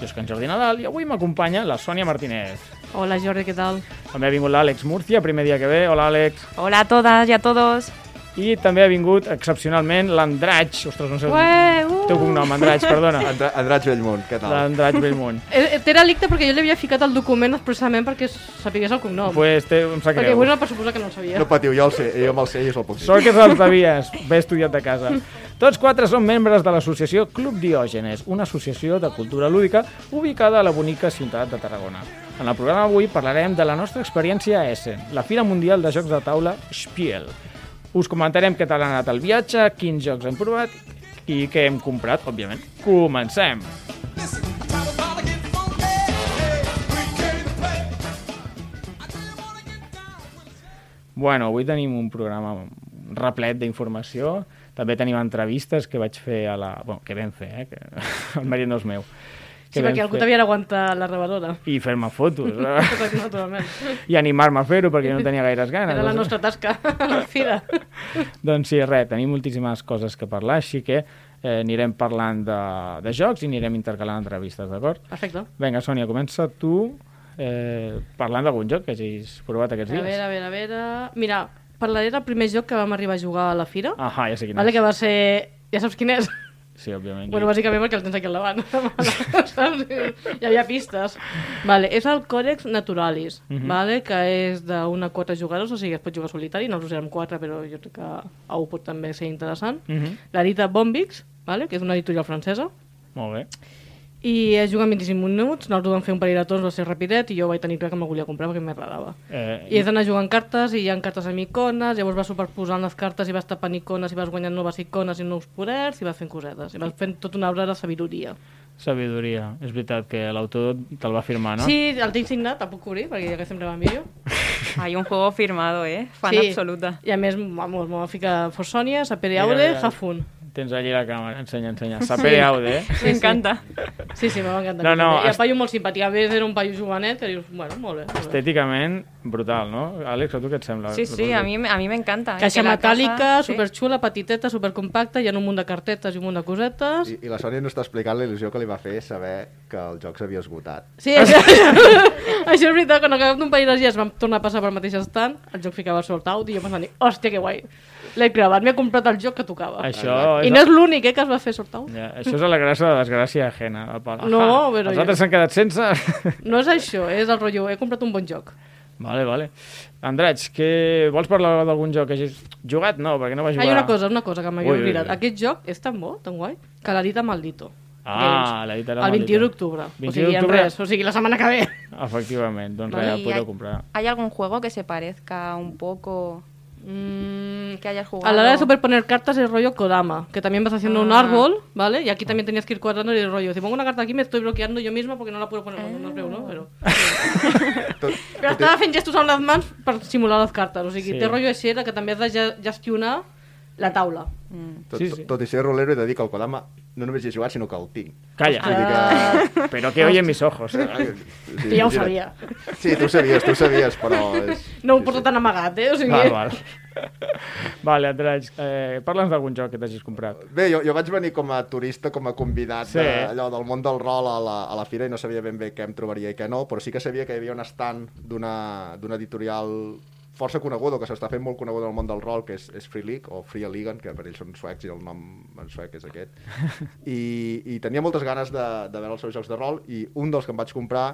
Jo soc en Jordi Nadal i avui m'acompanya la Sònia Martínez. Hola Jordi, ¿qué tal? També ha vingut l'Àlex Murcia, primer dia que ve. Hola, Àlex. Hola a todas y a todos. I també ha vingut, excepcionalment, l'Andraig. Ostres, no sé Ué, uh. teu cognom, Andraig, perdona. Andra Andraig Bellmunt, què tal? L'Andraig Bellmunt. Eh, T'era licte perquè jo li havia ficat el document expressament perquè sapigués el cognom. pues té, em sap perquè greu. avui no per suposar que no el sabia. No patiu, jo, el sé, jo me'l sé i us el puc dir. Sort que te'l sabies, ben estudiat de casa. Tots quatre són membres de l'associació Club Diògenes, una associació de cultura lúdica ubicada a la bonica ciutat de Tarragona. En el programa d'avui parlarem de la nostra experiència a Essen, la Fira Mundial de Jocs de Taula Spiel. Us comentarem què tal ha anat el viatge, quins jocs hem provat i què hem comprat, òbviament. Comencem! Bueno, avui tenim un programa replet d'informació. També tenim entrevistes que vaig fer a la... Bueno, que vam fer, eh? Que... El mèrit no és meu. Sí, perquè algú t'havia d'aguantar la rebadora. I fer-me fotos. eh? Naturalment. I animar-me a fer-ho perquè no tenia gaires ganes. Era la nostra tasca a la fira. Doncs sí, res, tenim moltíssimes coses que parlar, així que eh, anirem parlant de, de jocs i anirem intercalant entrevistes, d'acord? Perfecte. Vinga, Sònia, comença tu eh, parlant d'algun joc que hagis provat aquests A dies. veure, a veure, a veure... Mira, parlaré del primer joc que vam arribar a jugar a la fira. Ahà, ja sé quin Vale, és. que va ser... Ja saps quin és? Sí, òbviament. Bueno, bàsicament perquè el tens aquí al davant. Saps? Hi havia pistes. Vale, és el Codex Naturalis, Mhm. vale, que és d'una a quatre jugadors, o sigui, es pot jugar solitari, no us érem quatre, però jo crec que a un pot també ser interessant. Mhm. L'edita Bombix, vale, que és una editorial francesa, Molt bé. I es juga en 25 minuts, nosaltres vam fer un parell de torns, va ser rapidet, i jo vaig tenir clar que me'l volia comprar perquè m'agradava. Eh, I has d'anar jugant cartes, i hi ha cartes amb icones, llavors vas superposant les cartes i vas tapant icones, i vas guanyant noves icones i nous poders, i vas fent cosetes. I vas fent tota una obra de sabidoria. Sabidoria. És veritat que l'autor te'l va firmar, no? Sí, el tinc signat, el puc cobrir, perquè ja que sempre va en vídeo. Hay un juego firmado, ¿eh? Fan sí. absoluta. I a més, vamos, m'ho va ficar Forsonia, Sapere mira. Hafun. Tens allí la càmera. Ensenya, ensenya. Sapere Aude, eh? Me encanta. Sí, sí, m'ha encantat. No, no, I el est- paio molt simpàtic. A més, era un paio jovenet que dius, bueno, molt bé. Molt bé. Estèticament, brutal, no? Àlex, a tu què et sembla? Sí, sí, a mí, a mí me encanta. Caixa Que la metàl·lica, sí. superxula, petiteta, supercompacta, hi ha un munt de cartetes i un munt de cosetes. I, I la Sònia no està explicant la il·lusió que li va fer saber que el joc s'havia esgotat. Sí, això, això és veritat, quan acabem d'un parell de dies vam tornar a passar pel mateix estant, el joc ficava sold out i jo pensant, hòstia, que guai. L'he clavat, m'he comprat el joc que tocava. Això I no és l'únic, eh, que es va fer sold out. Ja, això és la gràcia de la desgràcia ajena. El pal- No, però Els altres s'han quedat sense... No és això, és el rotllo, he comprat un bon joc. Vale, vale. Andraig, que... vols parlar d'algun joc que hagis jugat? No, perquè no va jugar... Hi ha una cosa, una cosa que m'havia oblidat. ui. Aquest joc és tan bo, tan guai, que l'edita Maldito. Ah, la editarà El 21 d'octubre. O 21 sigui, en d'octubre? res, o sigui, la setmana que ve. Efectivament, doncs Vale, res, podeu comprar. ¿Hay algún juego que se parezca un poco Mm, que hayas jugado? a la hora de superponer cartas es rollo Kodama, que también vas haciendo un Ah. árbol, ¿vale? Y aquí también tenías que ir cuadrando y el rollo. Si pongo una carta aquí me estoy bloqueando yo misma porque no la puedo poner, no, no es veu, no? Però, Tot, però estava fent gestos amb les mans per simular les cartes, o sigui, Sí. té rotllo així de que també has de ge- gestionar la taula. tot, Sí, sí, sí. sí. tot i ser rolero he de dir que el Kodama no només hi he jugat, sinó que el tinc. Calla, dir que... però que oyen mis ojos. Sí, Que ja ho sabia. Sí, tu ho sabies, tu ho sabies, però... És... No ho sí, porto sí. tan amagat, eh? O sigui, Val, val. Vale, Andraig, eh, parla'ns d'algun joc que t'hagis comprat. Bé, jo, jo vaig venir com a turista, com a convidat Sí. sí. de, allò del món del rol a la, a la fira i no sabia ben bé què em trobaria i què no, però sí que sabia que hi havia un stand d'una d'una editorial força coneguda, o que s'està fent molt coneguda en el món del rol, que és, és Free League, o Free League, que per ells són suecs i el nom en suec és aquest. I, i tenia moltes ganes de, de veure els seus jocs de rol, i un dels que em vaig comprar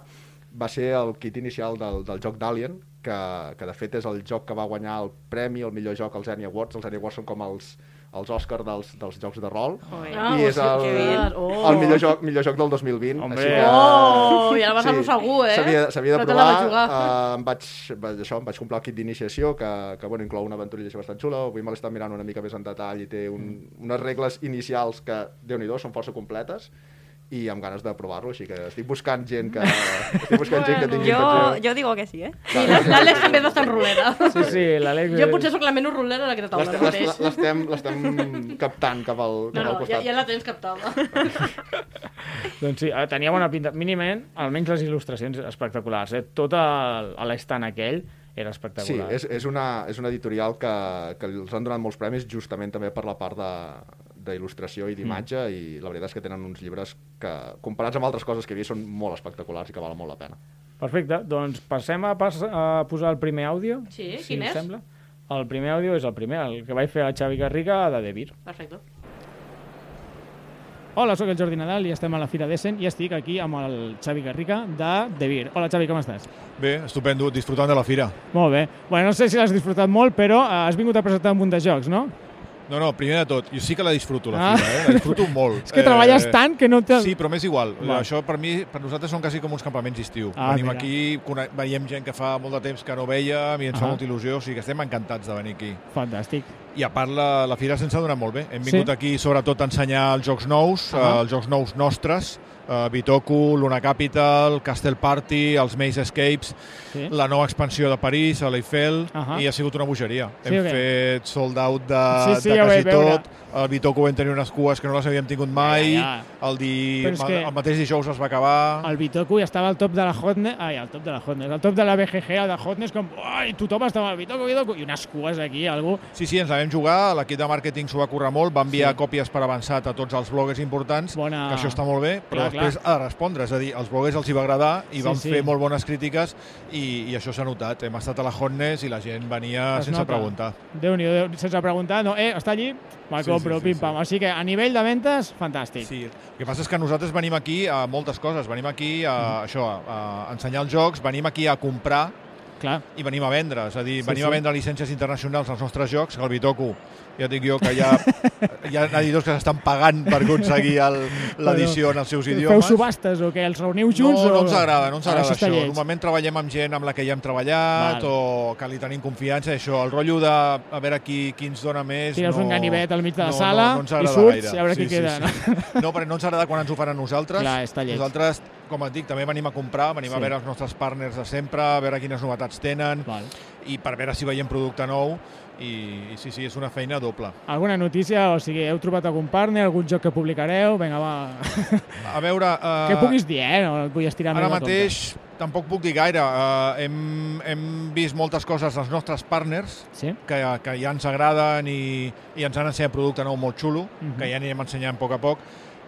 va ser el kit inicial del, del joc d'Alien, que, que de fet és el joc que va guanyar el premi, el millor joc als Annie Awards. Els Annie Awards són com els, els Òscar dels, dels jocs de rol. Joder. Ah, I és el. Oh. el millor, joc, millor joc del 2020. Hombre. així que... Oh, i ara vas sí. segur, eh? S'havia de la provar. Uh, em, vaig, vaig, això, em vaig comprar el kit d'iniciació, que, que bueno, inclou una aventurilla així bastant xula. Avui me l'he estat mirant una mica més en detall i té un, unes regles inicials que, déu nhi són força completes. I amb ganes de provar-lo, així que estic buscant gent que, estic buscant gent que tingui Yo, intenció. yo digo que sí, ¿eh? I l'Àlex també és bastant rulera. Sí, sí, l'Àlex... Jo potser sóc la menys rulera d'aquesta taula L'estem- captant cap al, No, cap no, al ja, costat. ja la tens captada. Doncs sí, eh, tenia bona pinta. Mínimament, almenys les il·lustracions espectaculars. Eh? Tot l'estant aquell era Sí, espectacular. és, és, una, és una editorial que, que els han donat molts premis justament també per la part de d'il·lustració i d'imatge mm. i la veritat és que tenen uns llibres que, comparats amb altres coses que he vist, són molt espectaculars i que valen molt la pena. Perfecte, doncs passem a, pas a posar el primer àudio. Sí, si quin és? Sembla. El primer àudio és el primer, el que vaig fer a Xavi Garriga de Devir. Perfecte. Hola, sóc el Jordi Nadal i estem a la Fira d'Essen i estic aquí amb el Xavi Garriga de Devir. Hola, Xavi, com estàs? Bé, estupendo, disfrutant de la fira. Molt bé. Bueno, no sé si l'has disfrutat molt, però eh, has vingut a presentar un munt de jocs, no? No, no, primer de tot, jo sí que la disfruto, la Ah. fira, eh? La disfruto molt. És que treballes tant que no te... Sí, però m'és igual. Va. Això per mi, per nosaltres són quasi com uns campaments d'estiu. Ah, Venim mira. aquí, veiem gent que fa molt de temps que no veiem i ens Ah. fa molta il·lusió, o sigui que estem encantats de venir aquí. Fantàstic. I a part, la, la fira se'ns ha donat molt bé. Hem Sí? vingut aquí sobretot a ensenyar els jocs nous, Ah. uh els jocs nous nostres, uh, Bitoku, Luna Capital, Castle Party, els Maze Escapes, Sí. la nova expansió de París, a l'Eiffel, Ahà. i ha sigut una bogeria. Sí, Hem o què? fet sold out de, Sí, sí, de ja quasi tot. El Bitoku vam tenir unes cues que no les havíem tingut mai. Ja, El, di... El mateix dijous es va acabar. El Bitoku ja estava al top de la Hotness, ai, al top de la Hotness, al top de la BGG, el de Hotness, com, ai, tothom estava al Bitoku, Bitoku, i unes cues aquí, algú... Sí, sí, ens la vam jugar, l'equip de màrqueting s'ho va currar molt, va enviar sí. còpies per avançat a tots els bloggers importants, Bona- que això està molt bé, però Clar, clar. Després de respondre, és a dir, als bloggers els hi va agradar i Sí, van sí. fer molt bones crítiques i, i això s'ha notat. Hem estat a la Hotness i la gent venia Es sense nota. preguntar. Déu sense preguntar, no, eh, està allí, me'l Sí, compro, sí, sí, pim-pam. sí. Així que a nivell de ventes, fantàstic. Sí, el que passa és que nosaltres venim aquí a moltes coses, venim aquí a, Mm. això, a, a ensenyar els jocs, venim aquí a comprar Clar, i venim a vendre, és a dir, Sí, venim sí. a vendre llicències internacionals als nostres jocs, que el Bitoku, ja dic jo que hi ha, hi ha editors que s'estan pagant per aconseguir l'edició en els seus feu idiomes. subhastes o què? Els reuniu junts? no, no ens agrada, no ens Ah, agrada això. això. Normalment treballem amb gent amb la que ja hem treballat Val. o que li tenim confiança, això, el rotllo de a veure qui, qui ens dona més... Tires no, un ganivet al mig de la no, sala no, no ens i surts gaire. i a veure qui sí, queda, Sí, sí. No, perquè no ens agrada quan ens ho fan a nosaltres. Clar, està lleig. Nosaltres, com et dic, també venim a comprar, venim Sí. a veure els nostres partners de sempre, a veure quines novetats tenen Val. i per veure si veiem producte nou i, i sí, sí, és una feina doble. Alguna notícia? O sigui, heu trobat algun partner, algun joc que publicareu? Vinga, va. A veure... Uh, que puguis dir, eh? No et vull estirar Ara mateix tampoc puc dir gaire. Uh, hem, hem vist moltes coses dels nostres partners. Sí? que, que ja ens agraden i, i ens han ensenyat producte nou molt xulo, Mhm. que ja anirem ensenyant a poc a poc.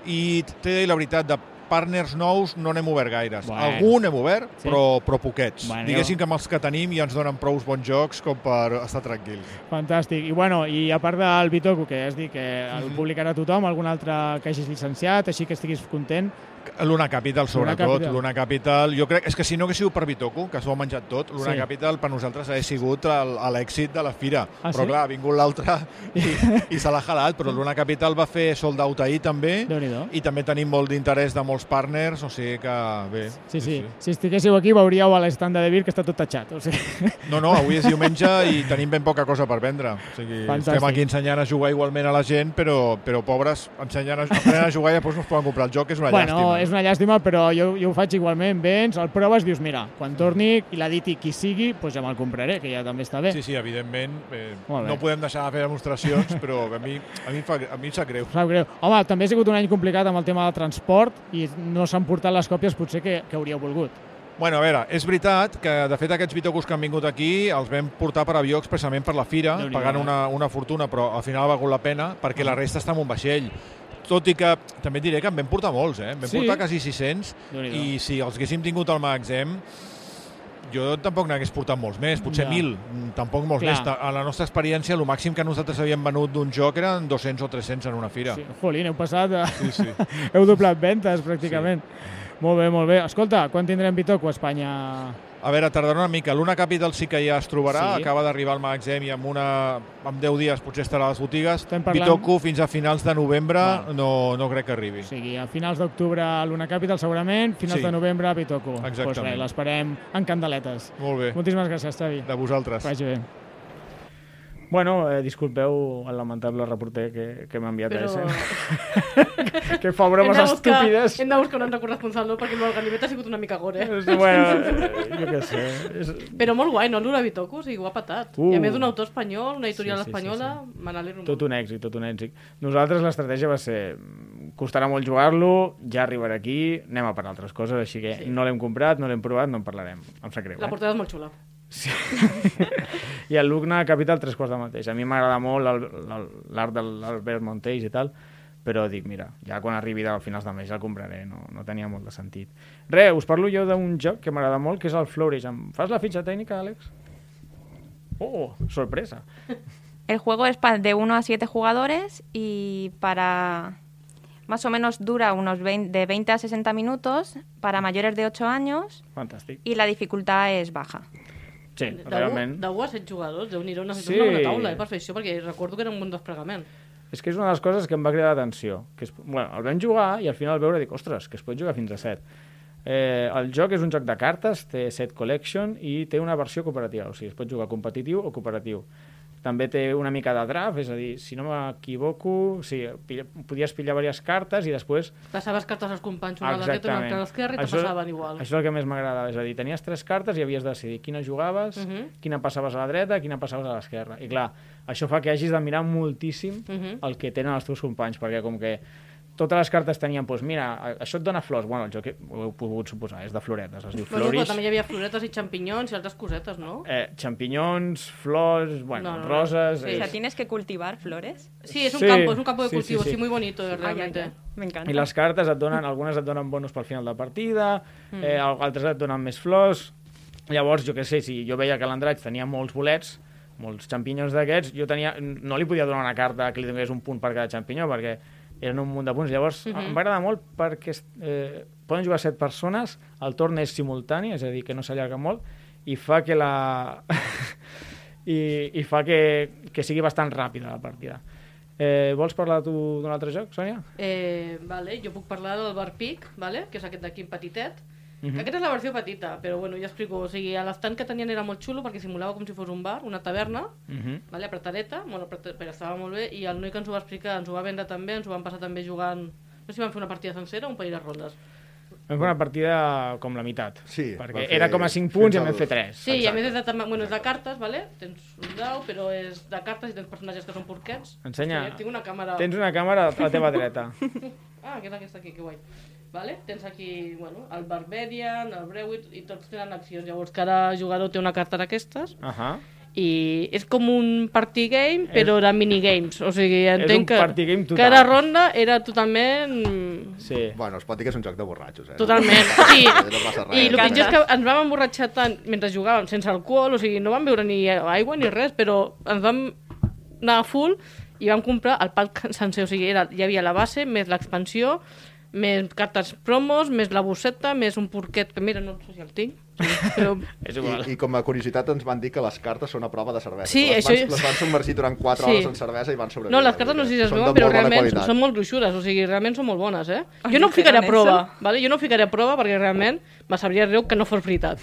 I t'he de dir la veritat, de partners nous no n'hem obert gaires. Bueno. Algun hem obert, Sí. però, però poquets. Bueno, Diguéssim que amb els que tenim ja ens donen prou bons jocs com per estar tranquils. Fantàstic. I, bueno, i a part del Bitoku, que has dit que el Mhm. publicarà tothom, algun altre que hagis licenciat, així que estiguis content. Luna Capital, sobretot. Capital. Luna Capital. Jo crec és que si no hagués sigut per Bitoku, que s'ho ha menjat tot, Luna Sí. Capital per nosaltres ha sigut l'èxit de la fira. Ah, però sí? clar, ha vingut l'altre i, i se l'ha jalat. Però Luna Capital va fer sold out ahir també i també tenim molt d'interès de molts partners, o sigui que bé. Sí, sí, Si estiguéssiu aquí veuríeu a l'estand de Devir que està tot tatxat. O sigui, No, no, avui és diumenge i tenim ben poca cosa per vendre. O sigui, Fantàstic. estem aquí ensenyant a jugar igualment a la gent, però, però pobres, ensenyant a, a jugar i després no es poden comprar el joc, és una bueno, llàstima. És una llàstima, però jo, jo ho faig igualment. Vens, el proves, dius, mira, quan torni i l'editi qui sigui, doncs ja me'l compraré, que ja també està bé. Sí, sí, evidentment. Eh, no podem deixar de fer demostracions, però a mi, a mi, fa, a mi em sap greu. Sap greu. Home, també ha sigut un any complicat amb el tema del transport i no s'han portat les còpies potser que, que hauríeu volgut. Bueno, a veure, és veritat que, de fet, aquests bitocos que han vingut aquí els vam portar per avió expressament per la fira, pagant una, una fortuna, però al final ha valgut la pena perquè la resta està en un vaixell. Tot i que també diré que en vam portar molts, eh? En vam Sí? portar quasi 600 Déu-n'hi-do. i si els haguéssim tingut al magatzem jo tampoc n'hagués portat molts més, potser Ja. 1.000, mm, tampoc molts Clar. més. A la nostra experiència, el màxim que nosaltres havíem venut d'un joc eren 200 o 300 en una fira. Sí, jolín, heu passat... A... Sí, sí. heu doblat ventes, pràcticament. Molt bé, molt bé. Escolta, quan tindrem Bitoku a Espanya? A veure, tardarà una mica. L'Una Capital sí que ja es trobarà, Sí. acaba d'arribar al magatzem i amb, una, amb 10 dies potser estarà a les botigues. Estem parlant- Bitoku fins a finals de novembre Val. no, no crec que arribi. O sigui, a finals d'octubre l'Una Capital segurament, finals Sí. de novembre Bitoku. Exactament. Pues l'esperem en candeletes. Molt bé, Moltíssimes gràcies, Xavi. de vosaltres. Que vagi bé. Bueno, eh, disculpeu el lamentable reporter que, que m'ha enviat Però... a ese. que fa bromes Hem buscar- estúpides. Hem de buscar un altre corresponsal, no? Perquè el ganivet ha sigut una mica gore. És- Bueno, eh, jo què sé. És... Però molt guai, no? L'Ura Bitoku, o sigui, ho ha patat. Uh. I a més d'un autor espanyol, una editorial Sí, sí, sí, espanyola, me n'alegro Tot un èxit, tot un èxit. Nosaltres l'estratègia va ser costarà molt jugar-lo, ja arribarà aquí, anem a per altres coses, així que Sí. no l'hem comprat, no l'hem provat, no en parlarem. Em sap greu, La eh? portada és molt xula. Sí. I el Lugna Capital tres quarts del mateix. A mi m'agrada molt l'art de l'Albert Montells i tal, però dic, mira, ja quan arribi al finals de mes el compraré, no, no tenia molt de sentit. Re, us parlo jo d'un joc que m'agrada molt, que és el Flourish. Em fas la fitxa tècnica, Àlex? Oh, sorpresa. El juego es de 1 a 7 jugadores y para... Más o menos dura unos 20, de 20 a 60 minutos para mayores de 8 años Fantàstic. y la dificultad es baja. Sí, De realment. De 1 a 7 jugadors, déu nhi necessitem Sí. una bona taula eh, per fer això, perquè recordo que era un bon desplegament. És que és una de les coses que em va cridar l'atenció. Bueno, el vam jugar i al final al veure dic, ostres, que es pot jugar fins a 7. Eh, el joc és un joc de cartes, té set collection i té una versió cooperativa, o sigui, es pot jugar competitiu o cooperatiu. També té una mica de draft, és a dir, si no m'equivoco, sí, pilla, podies pillar diverses cartes i després... Passaves cartes als companys, una a la dreta, una a l'esquerra, i te passaven igual. Això és el que més m'agradava, és a dir, tenies tres cartes i havies de decidir quina jugaves, Mhm. quina passaves a la dreta, quina passaves a l'esquerra. I clar, això fa que hagis de mirar moltíssim Mhm. el que tenen els teus companys, perquè com que totes les cartes tenien, doncs mira, això et dona flors. Bueno, el joc ho heu pogut suposar, és de floretes, es diu però Floris. també hi havia floretes i xampinyons i altres cosetes, no? Eh, champinyons, flors, bueno, No, no, no. roses... Sí. O és- sea, tienes que cultivar flores. Sí, es un Sí, campo, es un campo de sí, sí, cultivo, sí. sí, muy bonito, ay, realmente. ay, Me encanta. I les cartes et donen, algunes et donen bonus pel final de partida, Mm. eh, altres et donen més flors. Llavors, jo què sé, si jo veia que l'Andratx tenia molts bolets, molts xampinyons d'aquests, jo tenia, no li podia donar una carta que li donés un punt per cada xampinyó, perquè eren un munt de punts. Llavors, Mhm. em va agradar molt perquè eh, poden jugar set persones, el torn és simultani, és a dir, que no s'allarga molt, i fa que la... I, i fa que, que sigui bastant ràpida la partida. Eh, vols parlar tu d'un altre joc, Sònia? Eh, vale, jo puc parlar del Bar Pic, vale? que és aquest d'aquí petitet. Mhm. Mm Aquesta és la versió petita, però bueno, ja explico. O sigui, a l'estant que tenien era molt xulo perquè simulava com si fos un bar, una taverna, Uh -huh. vale? apretadeta, bueno, però estava molt bé, i el noi que ens ho va explicar ens ho va vendre també, ens ho van passar també jugant... No sé si van fer una partida sencera o un parell de rondes. Vam fer una partida com la meitat. Sí, perquè era com a 5 punts i en vam fer 3. Sí, i a més és de, bueno, és de cartes, vale? tens un dau, però és de cartes i tens personatges que són porquets. Ensenya. Sí, tinc una càmera... Tens una càmera a la teva dreta. Ah, que és aquesta aquí, que guai. Vale? Tens aquí bueno, el Barbarian, el Brewit, i tots tenen accions. Llavors, cada jugador té una carta d'aquestes, Uh -huh. i és com un party game, però de minigames. O sigui, entenc un que party game total. cada ronda era totalment... Sí. Bueno, es pot dir que és un joc de borratxos, eh? Totalment, sí. No. I el pitjor és que ens vam emborratxar tant mentre jugàvem sense alcohol, o sigui, no vam beure ni aigua ni res, però ens vam anar a full i vam comprar el pack sencer, o sigui, era, hi havia la base, més l'expansió, més cartes promos, més la bosseta, més un porquet, que mira, no sé si el tinc, però... És igual. I, I com a curiositat ens van dir que les cartes són a prova de cervesa. Sí, que les, això- van, les van submergir durant 4 Sí. hores en cervesa i van sobreviure. No, les cartes no sé si es veuen, de però molt realment qualitat. són molt gruixudes, o sigui, realment són molt bones, eh? Jo no ho ficaré a prova. ¿vale? jo no ho ficaré a prova perquè realment me sabria greu que no fos veritat.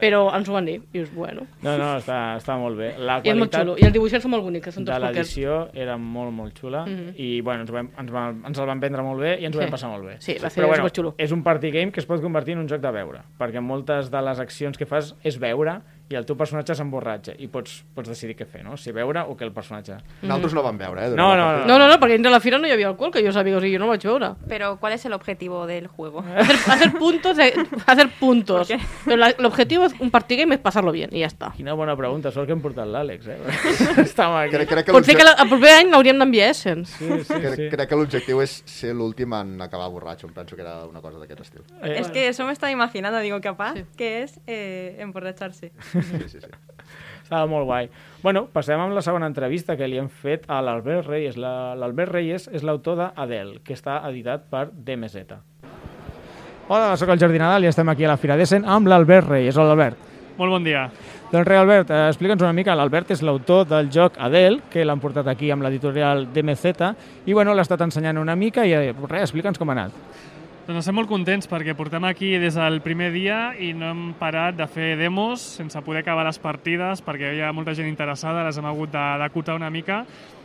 Però ens ho van dir, i és bueno. No, no, està, està molt bé. La I és molt qualitat xulo. I els dibuixets són molt bonics, que són de tots porquets. l'edició era molt, molt xula Mhm. i bueno, ens, ho vam, ens, va, ens el van vendre molt bé i ens ho Sí. vam passar molt bé. Sí, va ser Però bueno, superxulo. és un party game que es pot convertir en un joc de veure, perquè moltes de les accions que fas és veure i el teu personatge s'emborratxa i pots, pots decidir què fer, no? Si veure o que el personatge... Nosaltres no vam veure, eh? No, la no, partida. No, no, no, perquè de la fira no hi havia alcohol, que jo sabia, o sigui, jo no vaig veure. Pero, ¿cuál es el objetivo del juego? Hacer, hacer puntos, de- hacer puntos. La- el objetivo es un party game es pasarlo bien, i ja està. Quina bona pregunta, sort que hem portat l'Àlex, eh? Estava aquí. Crec, crec que Potser que el proper any l'hauríem d'enviar Essence. Sí, sí, crec, sí. crec que l'objectiu és ser l'últim en acabar borratxo. Em penso que era una cosa d'aquest estil. Eh, Es que eso me estaba imaginando, digo, capaz Sí. que es eh, emborracharse. Sí, sí, sí. Estava molt guai. Bueno, passem amb la segona entrevista que li hem fet a l'Albert Reyes. La- L'Albert Reyes és l'autor d'Adel, que està editat per DMZ. Hola, sóc el Jordi Nadal i estem aquí a la Fira d'Essen amb l'Albert Reyes. Hola, Albert. Molt bon dia. Doncs res, Albert, eh, explica'ns una mica. L'Albert és l'autor del joc Adel, que l'han portat aquí amb l'editorial DMZ, i bueno, l'ha estat ensenyant una mica i eh, res, explica'ns com ha anat. Doncs estem molt contents perquè portem aquí des del primer dia i no hem parat de fer demos sense poder acabar les partides perquè hi ha molta gent interessada, les hem hagut d'acotar una mica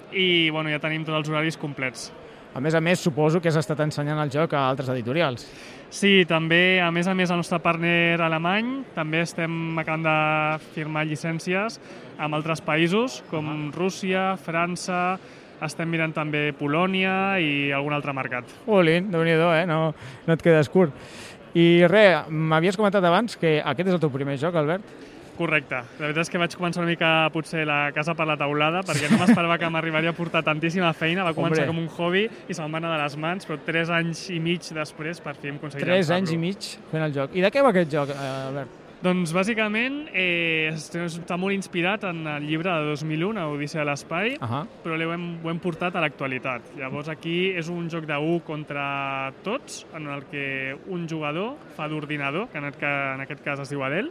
i bueno, ja tenim tots els horaris complets. A més a més, suposo que has estat ensenyant el joc a altres editorials. Sí, també, a més a més, el nostre partner alemany, també estem acabant de firmar llicències amb altres països, com Rússia, França, estem mirant també Polònia i algun altre mercat. Olin, déu nhi eh? No, no et quedes curt. I res, m'havies comentat abans que aquest és el teu primer joc, Albert? Correcte. La veritat és que vaig començar una mica, potser, la casa per la taulada, perquè no m'esperava que m'arribaria a portar tantíssima feina. Va començar Hombre. com un hobby i se'm va anar de les mans, però tres anys i mig després, per fi hem aconseguit Tres anys i mig fent el joc. I de què va aquest joc, eh, Albert? Doncs bàsicament eh, est- està molt inspirat en el llibre de 2001, a Odissea de l'Espai, Ahà. però l'ho hem, ho hem portat a l'actualitat. Llavors aquí és un joc de 1 contra tots, en el que un jugador fa d'ordinador, que en aquest, ca- en aquest cas es diu Adel,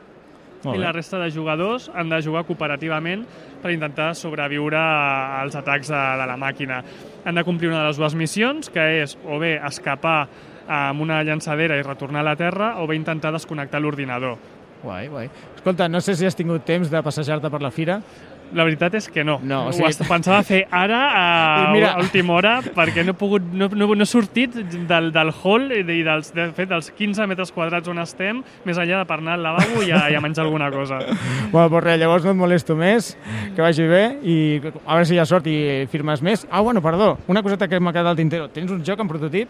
i la resta de jugadors han de jugar cooperativament per intentar sobreviure als atacs de, de la màquina. Han de complir una de les dues missions, que és o bé escapar amb una llançadera i retornar a la Terra, o bé intentar desconnectar l'ordinador. Guai, guai. Escolta, no sé si has tingut temps de passejar-te per la fira. La veritat és que no. No, o Ho sigui- est- pensava fer ara, a, mira- a última hora, perquè no he, pogut, no, no, no he sortit del, del hall i de- i dels, de fet, dels 15 metres quadrats on estem, més enllà de per anar al lavabo i a, i a menjar alguna cosa. Bueno, doncs res, llavors no et molesto més, que vagi bé i a veure si hi ha sort i firmes més. Ah, bueno, perdó, una coseta que m'ha quedat al tintero. Tens un joc en prototip?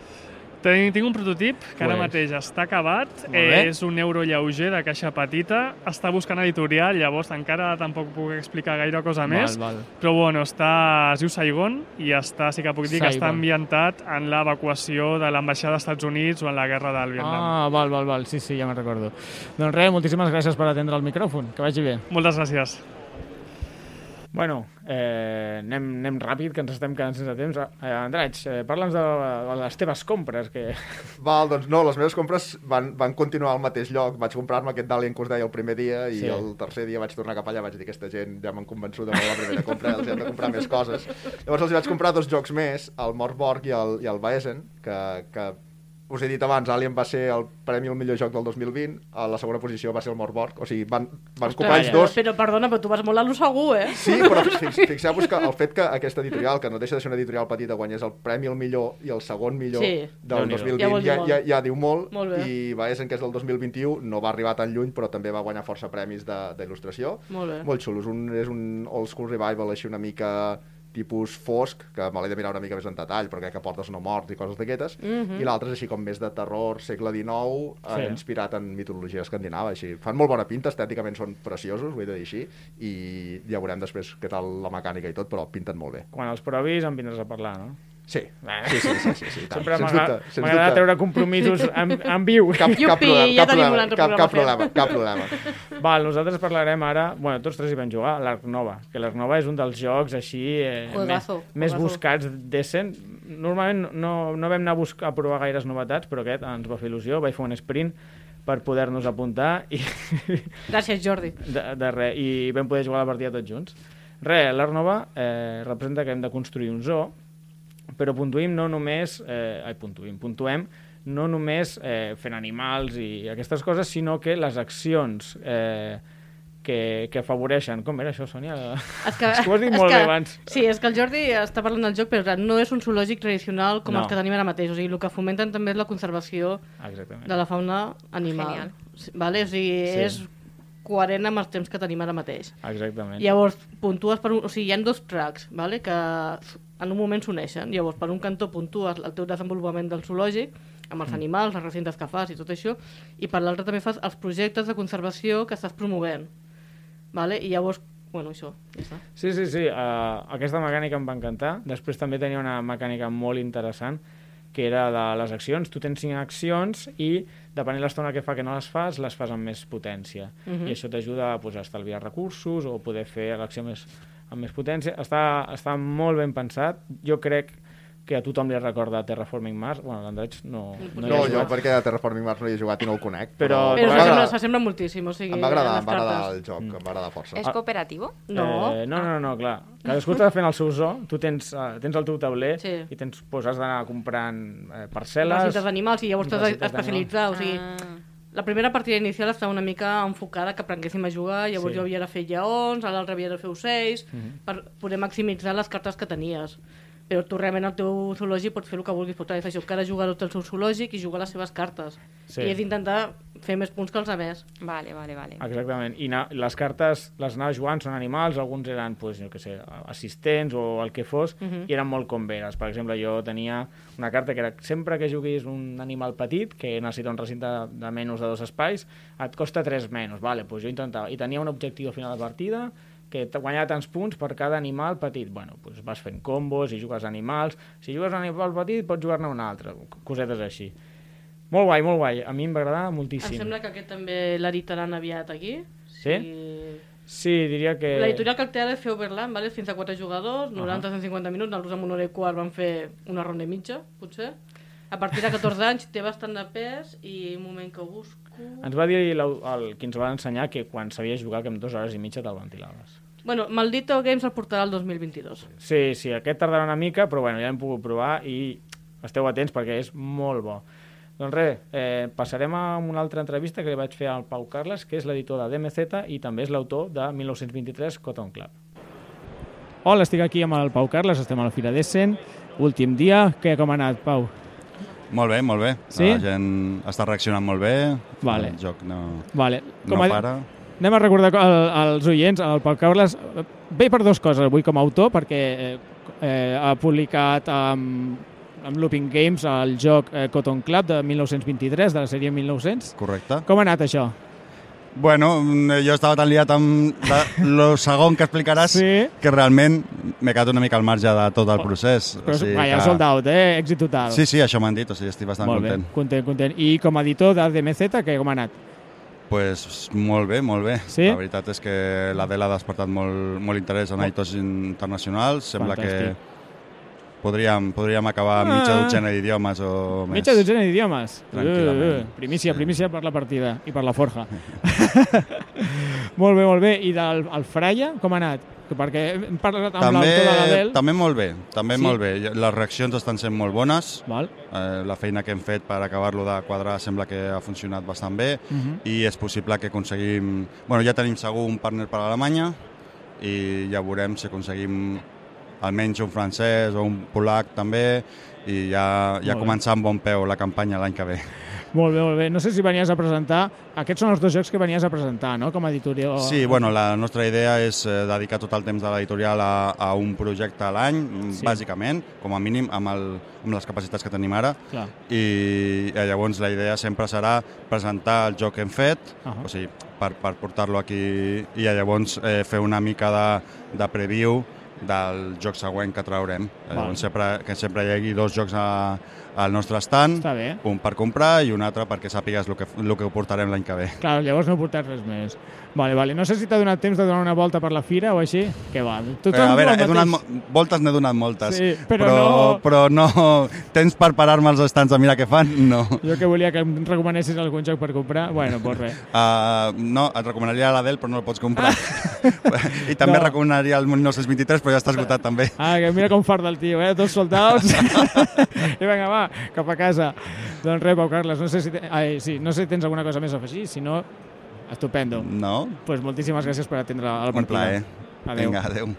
Tinc, tinc un prototip que ara mateix està acabat, eh, és un euro lleuger de caixa petita, està buscant editorial, llavors encara tampoc puc explicar gaire cosa més, val. però bueno, està, es diu Saigon i està, sí que puc dir que està ambientat en l'evacuació de l'ambaixada dels Estats Units o en la guerra del Vietnam. Ah, val, val, val, sí, sí, ja me'n recordo. Doncs res, moltíssimes gràcies per atendre el micròfon, que vagi bé. Moltes gràcies. Bueno, eh, anem, anem ràpid, que ens estem quedant sense temps. Eh, Andraig, eh, parla'ns de, de les teves compres, que... Val, doncs no, les meves compres van, van continuar al mateix lloc. Vaig comprar-me aquest Dalian que us deia el primer dia i Sí. el tercer dia vaig tornar cap allà vaig dir aquesta gent ja m'han convençut amb la primera compra, els hem de comprar més coses. Llavors els vaig comprar dos jocs més, el Morborg i el, i el Baesen, que, que us he dit abans, Alien va ser el premi al millor joc del 2020, a la segona posició va ser el Morborg, o sigui, van, van ocupar ells dos. Però, perdona, però tu vas molt a lo segur, eh? Sí, però fix, fixeu-vos que el fet que aquesta editorial, que no deixa de ser una editorial petita, guanyés el premi al millor i el segon millor Sí. del Déu-n'hi-do. 2020, Ja ja, ja, ja diu molt, Molt bé. i Baesen, que és del 2021, no va arribar tan lluny, però també va guanyar força premis de- d'il·lustració. Molt bé. Molt xulos. Un, és un old school revival així una mica tipus fosc, que me l'he de mirar una mica més en detall, perquè que portes no morts i coses d'aquestes, Mhm. i l'altre és així com més de terror, segle XIX, Sí. eh, inspirat en mitologia escandinava, així. Fan molt bona pinta, estèticament són preciosos, ho he de dir així, i ja veurem després què tal la mecànica i tot, però pinten molt bé. Quan els provis em vindràs a parlar, no? Sí, sí, sí, sí, sí, sí i tant. Sempre m'agrada treure compromisos en, en viu. Cap, cap, Iupi, problema, ja cap, tenim un problema, altre cap, programa cap problema, cap problema. Val, nosaltres parlarem ara... Bueno, tots tres hi vam jugar, l'Arc Nova, que l'Arc Nova és un dels jocs així eh, Juegazo, més, més buscats d'Essen. Normalment no, no vam anar a, buscar, a provar gaires novetats, però aquest ens va fer il·lusió, vaig fer un sprint per poder-nos apuntar i Gràcies, Jordi. de, de res, i vam poder jugar la partida tots junts. Res, l'Arc Nova eh, representa que hem de construir un zoo, però puntuïm no només... Eh, ai, puntuïm, puntuem no només eh, fent animals i aquestes coses, sinó que les accions eh, que, que afavoreixen... Com era això, Sònia? És que, És que ho has dit molt que, bé abans. Sí, és que el Jordi està parlant del joc, però no és un zoològic tradicional com No. els que tenim ara mateix. O sigui, el que fomenten també és la conservació Exactament. de la fauna animal. Genial. Vale? O sigui, Sí. sí. és coherent amb els temps que tenim ara mateix. Exactament. Llavors, puntues per un... O sigui, hi ha dos tracks, vale? que en un moment s'uneixen. Llavors, per un cantó puntues el teu desenvolupament del zoològic, amb els animals, les recintes que fas i tot això, i per l'altre també fas els projectes de conservació que estàs promovent. Vale? I llavors, bueno, això, ja està. Sí, sí, sí. Uh, aquesta mecànica em va encantar. Després també tenia una mecànica molt interessant, que era de les accions. Tu tens cinc accions i, depenent de l'estona que fa que no les fas, les fas amb més potència. Mhm. I això t'ajuda pues, a estalviar recursos o poder fer l'acció més, amb més potència. Està, està molt ben pensat. Jo crec que a tothom li recorda Terraforming Mars. Bueno, l'Andreig no, no, hi No, jo jugat. perquè a Terraforming Mars no hi he jugat i no el conec. Però- Però va s'assembla, moltíssim, o sigui... em va agradar, em va agradar el joc, em va agradar força. És cooperativo? No. Eh, no, no, no, clar. Cadascú està fent el seu zoo, tu tens, uh, tens el teu tauler Sí. i tens, pues, has d'anar comprant eh, Parcel·les. parcel·les. d'animals i llavors t'has d'especialitzar, o sigui... Ah. La primera partida inicial estava una mica enfocada que aprenguéssim a jugar, llavors Sí. jo havia de fer lleons, a l'altre havia de fer ocells, per poder maximitzar les cartes que tenies. Però tu realment al teu zoològic pots fer el que vulguis, pots això, cada jugador té el seu zoològic i jugar les seves cartes. Sí. I és intentar fer més punts que els altres. Vale, vale, vale. Exactament. I na les cartes les anava jugant, són animals, alguns eren, pues, jo què sé, assistents o el que fos, i eren molt converes. Per exemple, jo tenia una carta que era sempre que juguis un animal petit, que necessita un recinte de menys de dos espais, et costa 3 menys. Vale, pues jo intentava. I tenia un objectiu al final de partida, que guanyava tants punts per cada animal petit. Bueno, doncs vas fent combos i jugues animals. Si jugues un animal petit, pots jugar-ne un altre. Cosetes així. Molt guai, molt guai. A mi em va agradar moltíssim. Em sembla que aquest també l'editaran aviat aquí. Sí? I... Sí, diria que... L'editorial és fer Overland, vale? fins a 4 jugadors, 90-150 minuts, nosaltres amb una hora i quart vam fer una ronda i mitja, potser. A partir de 14 anys té bastant de pes i un moment que ho busco... Ens va dir el, el, qui ens va ensenyar que quan sabies jugar que en dues hores i mitja te'l ventilaves. Bueno, Maldito Games el portarà el 2022. Sí, sí, aquest tardarà una mica, però bueno, ja l'hem pogut provar i esteu atents perquè és molt bo. Doncs res, eh, passarem a una altra entrevista que li vaig fer al Pau Carles, que és l'editor de DMZ i també és l'autor de 1923 Cotton Club. Hola, estic aquí amb el Pau Carles, estem a la Fira d'Essen, últim dia, què com ha anat, Pau? Molt bé, molt bé. Sí? La gent està reaccionant molt bé. Vale. El joc no, Vale. no a- para. Anem a recordar al- als oients, el Pau Carles ve per dues coses avui com a autor, perquè eh, eh, ha publicat amb, amb Looping Games el joc eh, Cotton Club de 1923, de la sèrie 1900. Correcte. Com ha anat això? Bueno, mm, jo estava tan liat amb el segon que explicaràs Sí. que realment m'he quedat una mica al marge de tot el procés. Però, o sigui, vaja, que... sold out, eh? Èxit total. Sí, sí, això m'han dit, o sigui, estic bastant molt content. bé, content, content. I com a editor de DMZ, que com ha anat? Pues molt bé, molt bé. Sí? La veritat és que l'Adela ha despertat molt, molt interès en editors internacionals. Sembla Fantàstic. que podríem, podríem acabar amb mitja Ah. dotzena d'idiomes o més. Mitja dotzena d'idiomes. Tranquil·lament. Uh, uh, primícia, primícia per la partida i per la forja. molt bé, molt bé. I del el Fraia, com ha anat? Que Perquè hem parlat amb També, l'autor de també molt bé, també Sí? molt bé. Les reaccions estan sent molt bones. Val. Eh, la feina que hem fet per acabar-lo de quadrar sembla que ha funcionat bastant bé Mhm. i és possible que aconseguim... Bueno, ja tenim segur un partner per a Alemanya i ja veurem si aconseguim almenys un francès o un polac també i ja, ja començar amb bon peu la campanya l'any que ve. Molt bé, molt bé. No sé si venies a presentar... Aquests són els dos jocs que venies a presentar, no?, com a editorial. Sí, bueno, la nostra idea és eh, dedicar tot el temps de l'editorial a, a un projecte a l'any, Sí. sí. bàsicament, com a mínim, amb, el, amb les capacitats que tenim ara. Clar. I llavors la idea sempre serà presentar el joc que hem fet, uh. -huh. o sigui, per, per portar-lo aquí i llavors eh, fer una mica de, de preview del joc següent que traurem. Val. Llavors, sempre, que sempre hi hagi dos jocs a, al nostre stand, un per comprar i un altre perquè sàpigues el que, el que portarem l'any que ve. Clar, llavors no portes res més. Vale, vale. No sé si t'ha donat temps de donar una volta per la fira o així. Què va? Tothom Eh, a veure, he donat, voltes n'he donat moltes, Sí, però però, no- però no... Temps per parar-me als estants a mirar què fan? No. Jo que volia que em recomanessis algun joc per comprar, bueno, doncs res. Uh, no, et recomanaria l'Adel, però no el pots comprar. I també No. recomanaria el 1923, però ja està esgotat també. Ah, que mira com farda el tio, eh? Dos soldats. I vinga, va, cap a casa. Doncs res, Pau Carles, no sé si, te... Ai, sí, no sé si tens alguna cosa més a afegir, si no, estupendo. No? pues moltíssimes gràcies per atendre el Un partida. plaer. Adéu. Vinga, adéu.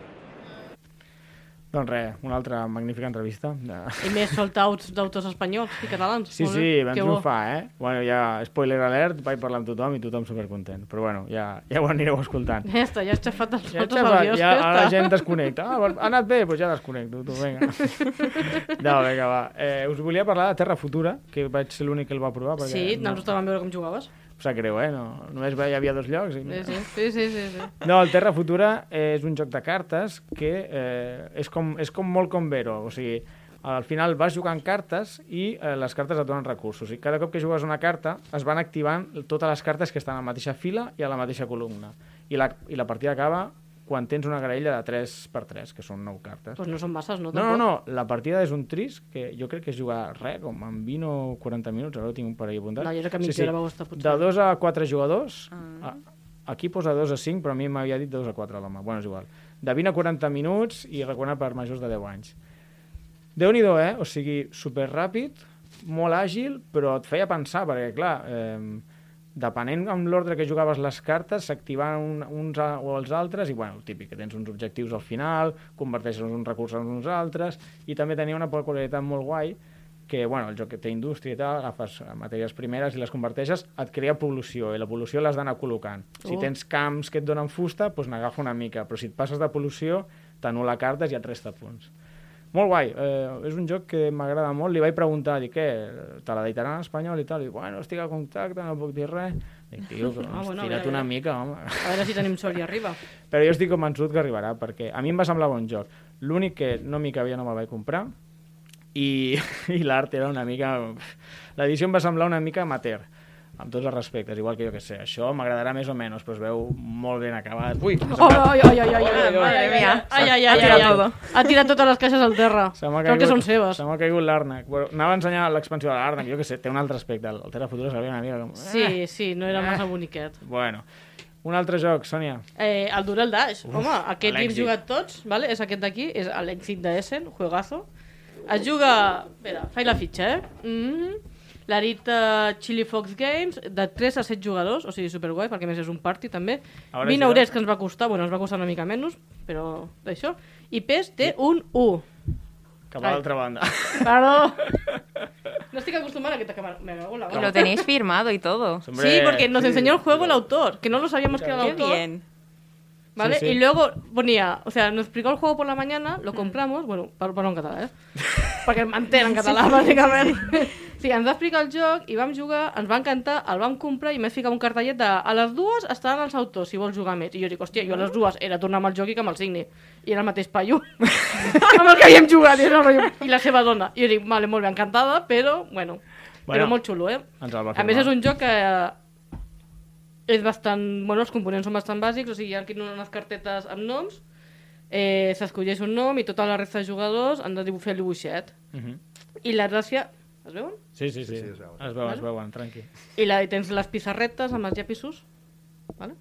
Doncs res, una altra magnífica entrevista. De... I més sold-outs d'autors espanyols i catalans. Sí, sí, vam Que bo. triomfar, eh? Bueno, ja, spoiler alert, vaig parlar amb tothom i tothom supercontent. Però bueno, ja, ja ho anireu escoltant. Ja està, ja has xafat els Ja, fotos xafa, al guió, ja, ara la gent desconnecta. Ah, ha anat bé? Doncs pues ja desconnecto, tu, vinga. No, vinga, va. Eh, us volia parlar de Terra Futura, que vaig ser l'únic que el va provar. Perquè Sí, no, nosaltres vam veure com jugaves. Em sap greu, eh? No, només hi havia dos llocs. I... Sí, sí, sí, sí, sí. No, el Terra Futura és un joc de cartes que eh, és, com, és com molt com Vero, o sigui, al final vas jugant cartes i eh, les cartes et donen recursos. I cada cop que jugues una carta es van activant totes les cartes que estan a la mateixa fila i a la mateixa columna. I la, i la partida acaba quan tens una graella de 3x3, que són 9 cartes. Pues no són masses, no? No, no, no, la partida és un tris que jo crec que és jugar res, com en 20 o 40 minuts, ara ho tinc un parell apuntat. No, jo crec que mitja hora va costar, potser. De 2 a 4 jugadors, ah. aquí posa 2 a 5, però a mi m'havia dit 2 a 4 l'home, bueno, és igual. De 20 a 40 minuts i recomanat per majors de 10 anys. déu nhi eh? O sigui, super ràpid, molt àgil, però et feia pensar, perquè, clar, eh, depenent amb l'ordre que jugaves les cartes, s'activaven un, uns a, o els altres, i bueno, el típic, que tens uns objectius al final, converteixes uns recursos en uns altres, i també tenia una peculiaritat molt guai, que bueno, el joc que té indústria i tal, agafes matèries primeres i les converteixes, et crea pol·lució, i la pol·lució l'has d'anar col·locant. Si Oh. tens camps que et donen fusta, doncs n'agafa una mica, però si et passes de pol·lució, t'anul·la cartes i et resta punts. Molt guai, eh, és un joc que m'agrada molt, li vaig preguntar, dic, què, te la dictaran en espanyol i tal, i bueno, estic a contacte, no puc dir res. Dic, tio, que Ah, bueno, estira't una mica, home. A veure si tenim sort i arriba. Però jo estic convençut que arribarà, perquè a mi em va semblar bon joc. L'únic que no m'hi cabia no me'l vaig comprar, i, i l'art era una mica... L'edició em va semblar una mica amateur, amb tots els respectes, igual que jo que sé. Això m'agradarà més o menys, però es veu molt ben acabat. Ui, Oh, ai, Madre ai, mía. ai, ai, Ha ai, tirat. Ha totes les caixes al terra. Se m'ha Crec que són seves. Se m'ha caigut l'Arnac. Bueno, anava a ensenyar l'expansió de l'Arnac, jo que sé, té un altre aspecte. El Terra Futura s'havia una mica com... Sí, sí, no era massa boniquet. Bueno, un altre joc, Sònia. Eh, el Dural Dash, home, aquest l'hem l'èxit. jugat tots, vale? és aquest d'aquí, és l'èxit d'Essen, juegazo. Es juga... Espera, faig la fitxa, eh? Mm -hmm. L'Arita Chili Fox Games, de 3 a 7 jugadors, o sigui, superguai, perquè a més és un party també. A veure 20 si eurets que ens va costar, bueno, ens va costar una mica menys, però d'això. I pes té un 1. Cap a l'altra banda. Perdó. No estic acostumada a aquesta cámara. Me cago en la lo tenéis firmado y todo. Hombre, Sí, porque nos enseñó el juego el autor, que no lo sabíamos que era el Qué autor. bien. ¿Vale? Sí, sí. Y luego ponía, o sea, nos explicó el juego por la mañana, lo compramos, bueno, per en català, eh? Perquè m'entén en català, bàsicament. Sí, ens va explicar el joc i vam jugar, ens va encantar, el vam comprar i més ficava un cartellet de a les dues estaran els autors, si vols jugar més. I jo dic, hòstia, jo a les dues era tornar amb el joc i que me'l signi. I era el mateix paio amb el que havíem jugat. I, era el I la seva dona. I jo dic, vale, molt bé, encantada, però, bueno, Bueno, però molt xulo, eh? El A més, és un joc que és bastant... Bueno, els components són bastant bàsics, o sigui, hi ha aquí unes cartetes amb noms, eh, s'escolleix un nom i tota la resta de jugadors han de dibuixar el dibuixet. Mhm. I la gràcia... Es veuen? Sí, sí, sí. Sí, sí, es veuen. Es veuen, es veuen, tranqui. I la, i tens les pissarretes amb els llapisos. ¿vale?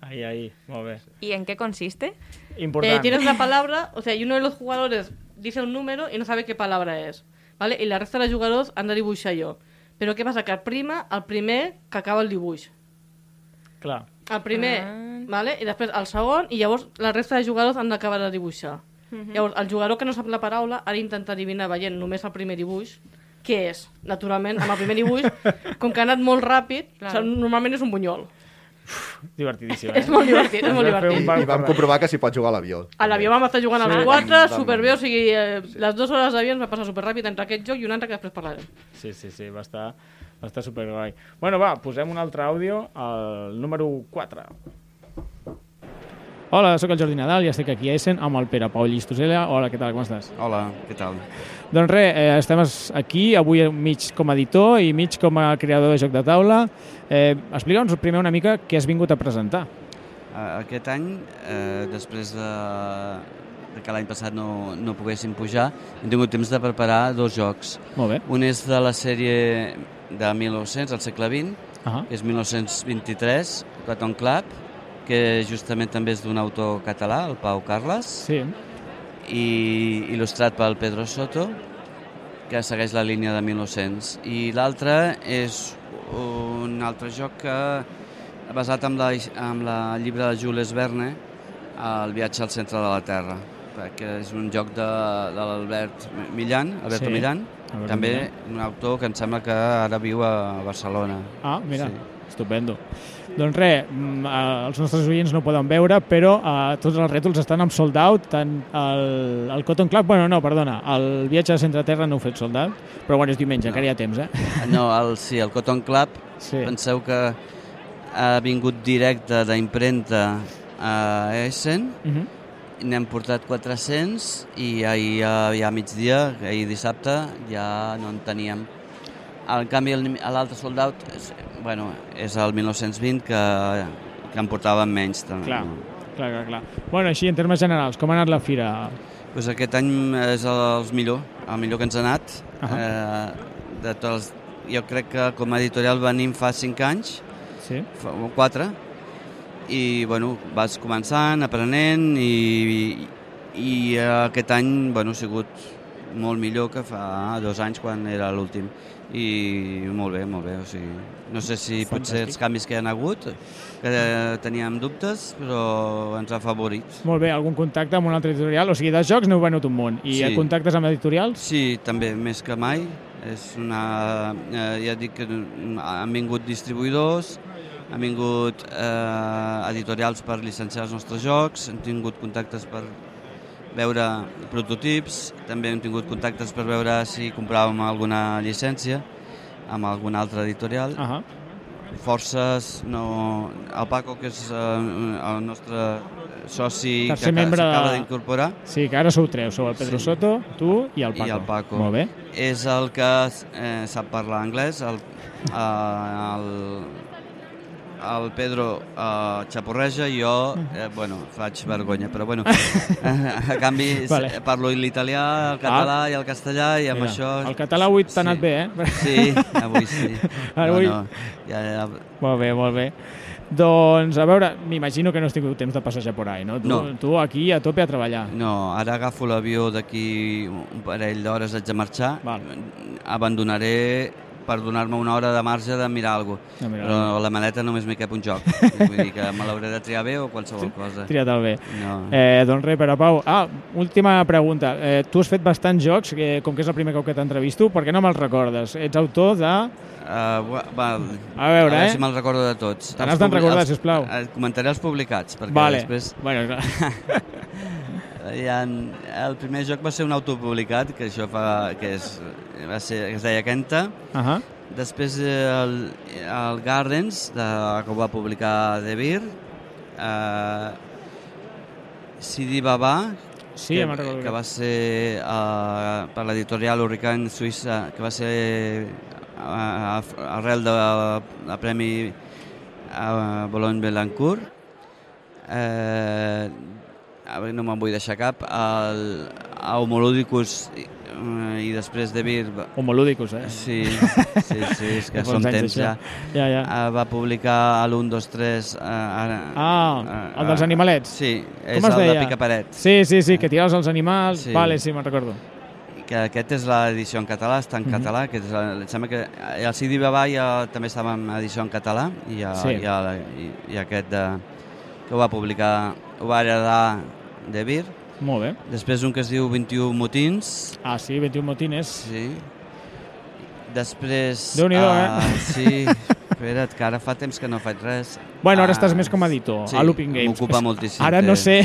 Ahí, ahí, molt bé. ¿Y en qué consiste? Important. Eh, tienes la palabra, o sea, y uno de los jugadores dice un número y no sabe qué palabra es. ¿vale? I la resta de jugadors han de dibuixar allò. Però què passa? Que prima el primer que acaba el dibuix. Clar. El primer, Ah. vale? i després el segon, i llavors la resta de jugadors han d'acabar de dibuixar. Llavors, el jugador que no sap la paraula ha d'intentar adivinar veient només el primer dibuix què és. Naturalment, amb el primer dibuix, com que ha anat molt ràpid, Claro. claro. normalment és un bunyol. Divertidíssim, eh? És molt divertit, és molt divertit. I vam comprovar que s'hi pot jugar a l'avió. A l'avió vam estar jugant Sí. als quatre, Vam- vam- superbé, o sigui, eh, les dues hores d'avió ens va passar superràpid entre aquest joc i un altre que després parlarem. Sí, sí, sí, va estar, va estar superguai. Bueno, va, posem un altre àudio, el número 4. Hola, sóc el Jordi Nadal i estic aquí a Essen amb el Pere Pau Llistosella. Hola, què tal, com estàs? Hola, què tal? Doncs res, eh, estem es- aquí avui mig com a editor i mig com a creador de joc de taula. Eh, Explica'ns primer una mica què has vingut a presentar. Uh, aquest any, eh, després de, de que l'any passat no, no poguéssim pujar, hem tingut temps de preparar dos jocs. Molt bé. Un és de la sèrie de 1900, al segle XX, Ah, que és 1923, Cotton Club, que justament també és d'un autor català, el Pau Carles, sí. i il·lustrat pel Pedro Soto, que segueix la línia de 1900. I l'altre és un altre joc que basat en la, en la llibre de Jules Verne, El viatge al centre de la Terra, que és un joc de, de l'Albert Millan, Alberto Sí, Millan, Alberto també Millan. un autor que em sembla que ara viu a Barcelona. Ah, mira, Sí. estupendo. Doncs res, mm, eh, els nostres oients no poden veure, però eh, tots els rètols estan amb sold out, tant el, el Cotton Club, bueno, no, perdona, el viatge a Centre Terra no ho fet sold out, però bueno, és diumenge, No. encara hi ha temps, eh? No, el, sí, el Cotton Club, Sí. penseu que ha vingut directe d'impremta a Essen, Uh -huh. N'hem portat 400 i ahir ja a migdia, ahir dissabte, ja no en teníem. En canvi, el- l'altre soldat és, bueno, és el 1920 que, que en portàvem menys. També, Clar. Clar, Clar, clar. Bueno, així, en termes generals, com ha anat la fira? Pues aquest any és el millor, el millor que ens ha anat. Ahà. Eh, de tots jo crec que com a editorial venim fa 5 anys, Sí. fa 4, i bueno, vas començant, aprenent, i, i, i aquest any bueno, ha sigut molt millor que fa dos anys quan era l'últim. I molt bé, molt bé. O sigui, no sé si potser els canvis que hi ha hagut, que teníem dubtes, però ens ha favorit. Molt bé, algun contacte amb un altre editorial? O sigui, de jocs n'heu venut un munt. I Sí. sí. contactes amb editorials? Sí, també, més que mai. És una, eh, ja dic que han vingut distribuïdors, han vingut eh, editorials per llicenciar els nostres jocs, hem tingut contactes per veure prototips, també hem tingut contactes per veure si compràvem alguna llicència amb algun altre editorial. Uh -huh. Forces, no... El Paco, que és eh, el nostre soci Tercer que s'acaba d'incorporar, Sí, que ara sou tres. Sou el Pedro Sí. Soto, tu i el Paco. i el Paco. Molt bé. És el que eh, sap parlar anglès, el, eh, el, el Pedro eh, xaporreja i jo, eh, bueno, faig vergonya, però bueno, a canvi Vale. parlo l'italià, el català i el castellà i amb Mira, això... El català avui t'ha anat Sí. bé, eh? Sí, avui sí. Avui- No, no, ja, ja, Molt bé, molt bé. Doncs, a veure, m'imagino que no has tingut temps de passejar por ahí, no? Tu, No. tu aquí a tope a treballar. No, ara agafo l'avió d'aquí un parell d'hores, haig de marxar. Val. Abandonaré per donar-me una hora de marge de mirar alguna cosa. Mirar Però a la maleta només m'hi cap un joc. Vull dir que me l'hauré de triar bé o qualsevol cosa. Triat-el bé. No. Eh, doncs res, Pere Pau. Ah, última pregunta. Eh, tu has fet bastants jocs, eh, com que és el primer cop que t'entrevisto, per què no me'ls recordes? Ets autor de... Uh, val. A veure, a eh? veure si me'l recordo de tots. Te Els n'has de recordar, els- sisplau. eh, Comentaré els publicats, perquè Vale. després... Bueno, clar. Hi ha, el primer joc va ser un autopublicat, que això fa, que és, va ser, que es deia Kenta. Uh -huh. Després el, el Gardens, de, que ho va publicar De Beer. Eh, Sidi Baba, Sí, que, ja que va ser uh, per l'editorial Hurricane Suïssa, que va ser uh, arrel del de Premi a Boulogne-Belancourt. Eh, a veure, no me'n vull deixar cap. El, a Homoludicus i, eh, i després de Beer... va- Homolúdicos, eh? Sí, sí, sí, és que són temps ja. Ja, ja. Uh, va publicar l'1, 2, 3... Uh, ara, Ah, el dels animalets. Sí, és Com el deia? de Picaparet. Sí, sí, sí, que tiraves els animals. Sí. Vale, sí, me'n recordo. que aquest és l'edició en català, està en Mhm. català, que és, la- em sembla que el CD Babà ja també estava en edició en català i, ja, Sí. sí. ja, i, i aquest de, que ho va publicar, ho va heredar de Vir. Molt bé. Després un que es diu 21 motins. Ah, sí, 21 motines. Sí. Després... Déu-n'hi-do, eh? ah, Sí, espera't, que ara fa temps que no faig res. Bueno, ara Ah, estàs més com a editor, sí, a Looping Games. m'ocupa moltíssim Ara no sé,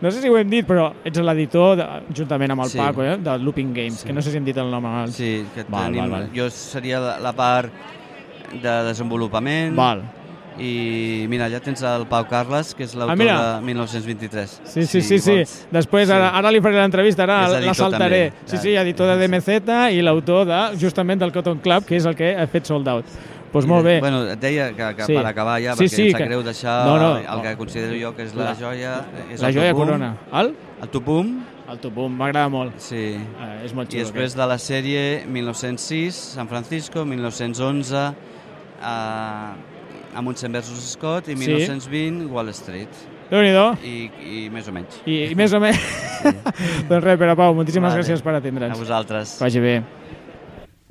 no sé si ho hem dit, però ets l'editor, juntament amb el Sí. Paco, eh, de Looping Games, Sí. que no sé si hem dit el nom abans. Sí, que Val, tenim, val, val. jo seria la, la part de desenvolupament. Val. I mira, allà tens el Pau Carles, que és l'autor Ah, de 1923. Sí, sí, sí, sí. vols. Després, Sí. ara, ara li faré l'entrevista, ara la saltaré. també. Sí, sí, editor de DMZ i l'autor de, justament del Cotton Club, que és el que ha fet Sold Out. Doncs pues molt bé. Bueno, et deia que, que Sí. per acabar ja, Sí, perquè sí, em sap que- greu deixar No, no. el que considero jo que és la, La- joia. És la joia Tupum. corona. El? El Tupum. El Tupum, m'agrada molt. Sí. Eh, és molt I xulo. després de la sèrie 1906, San Francisco, 1911, eh, Amundsen versus Scott i Sí. 1920, Wall Street. Déu-n'hi-do. I, I més o menys. I, I més o menys... doncs res, Pere Pau, moltíssimes Vale. gràcies per atendre'ns. A vosaltres. Vagi bé.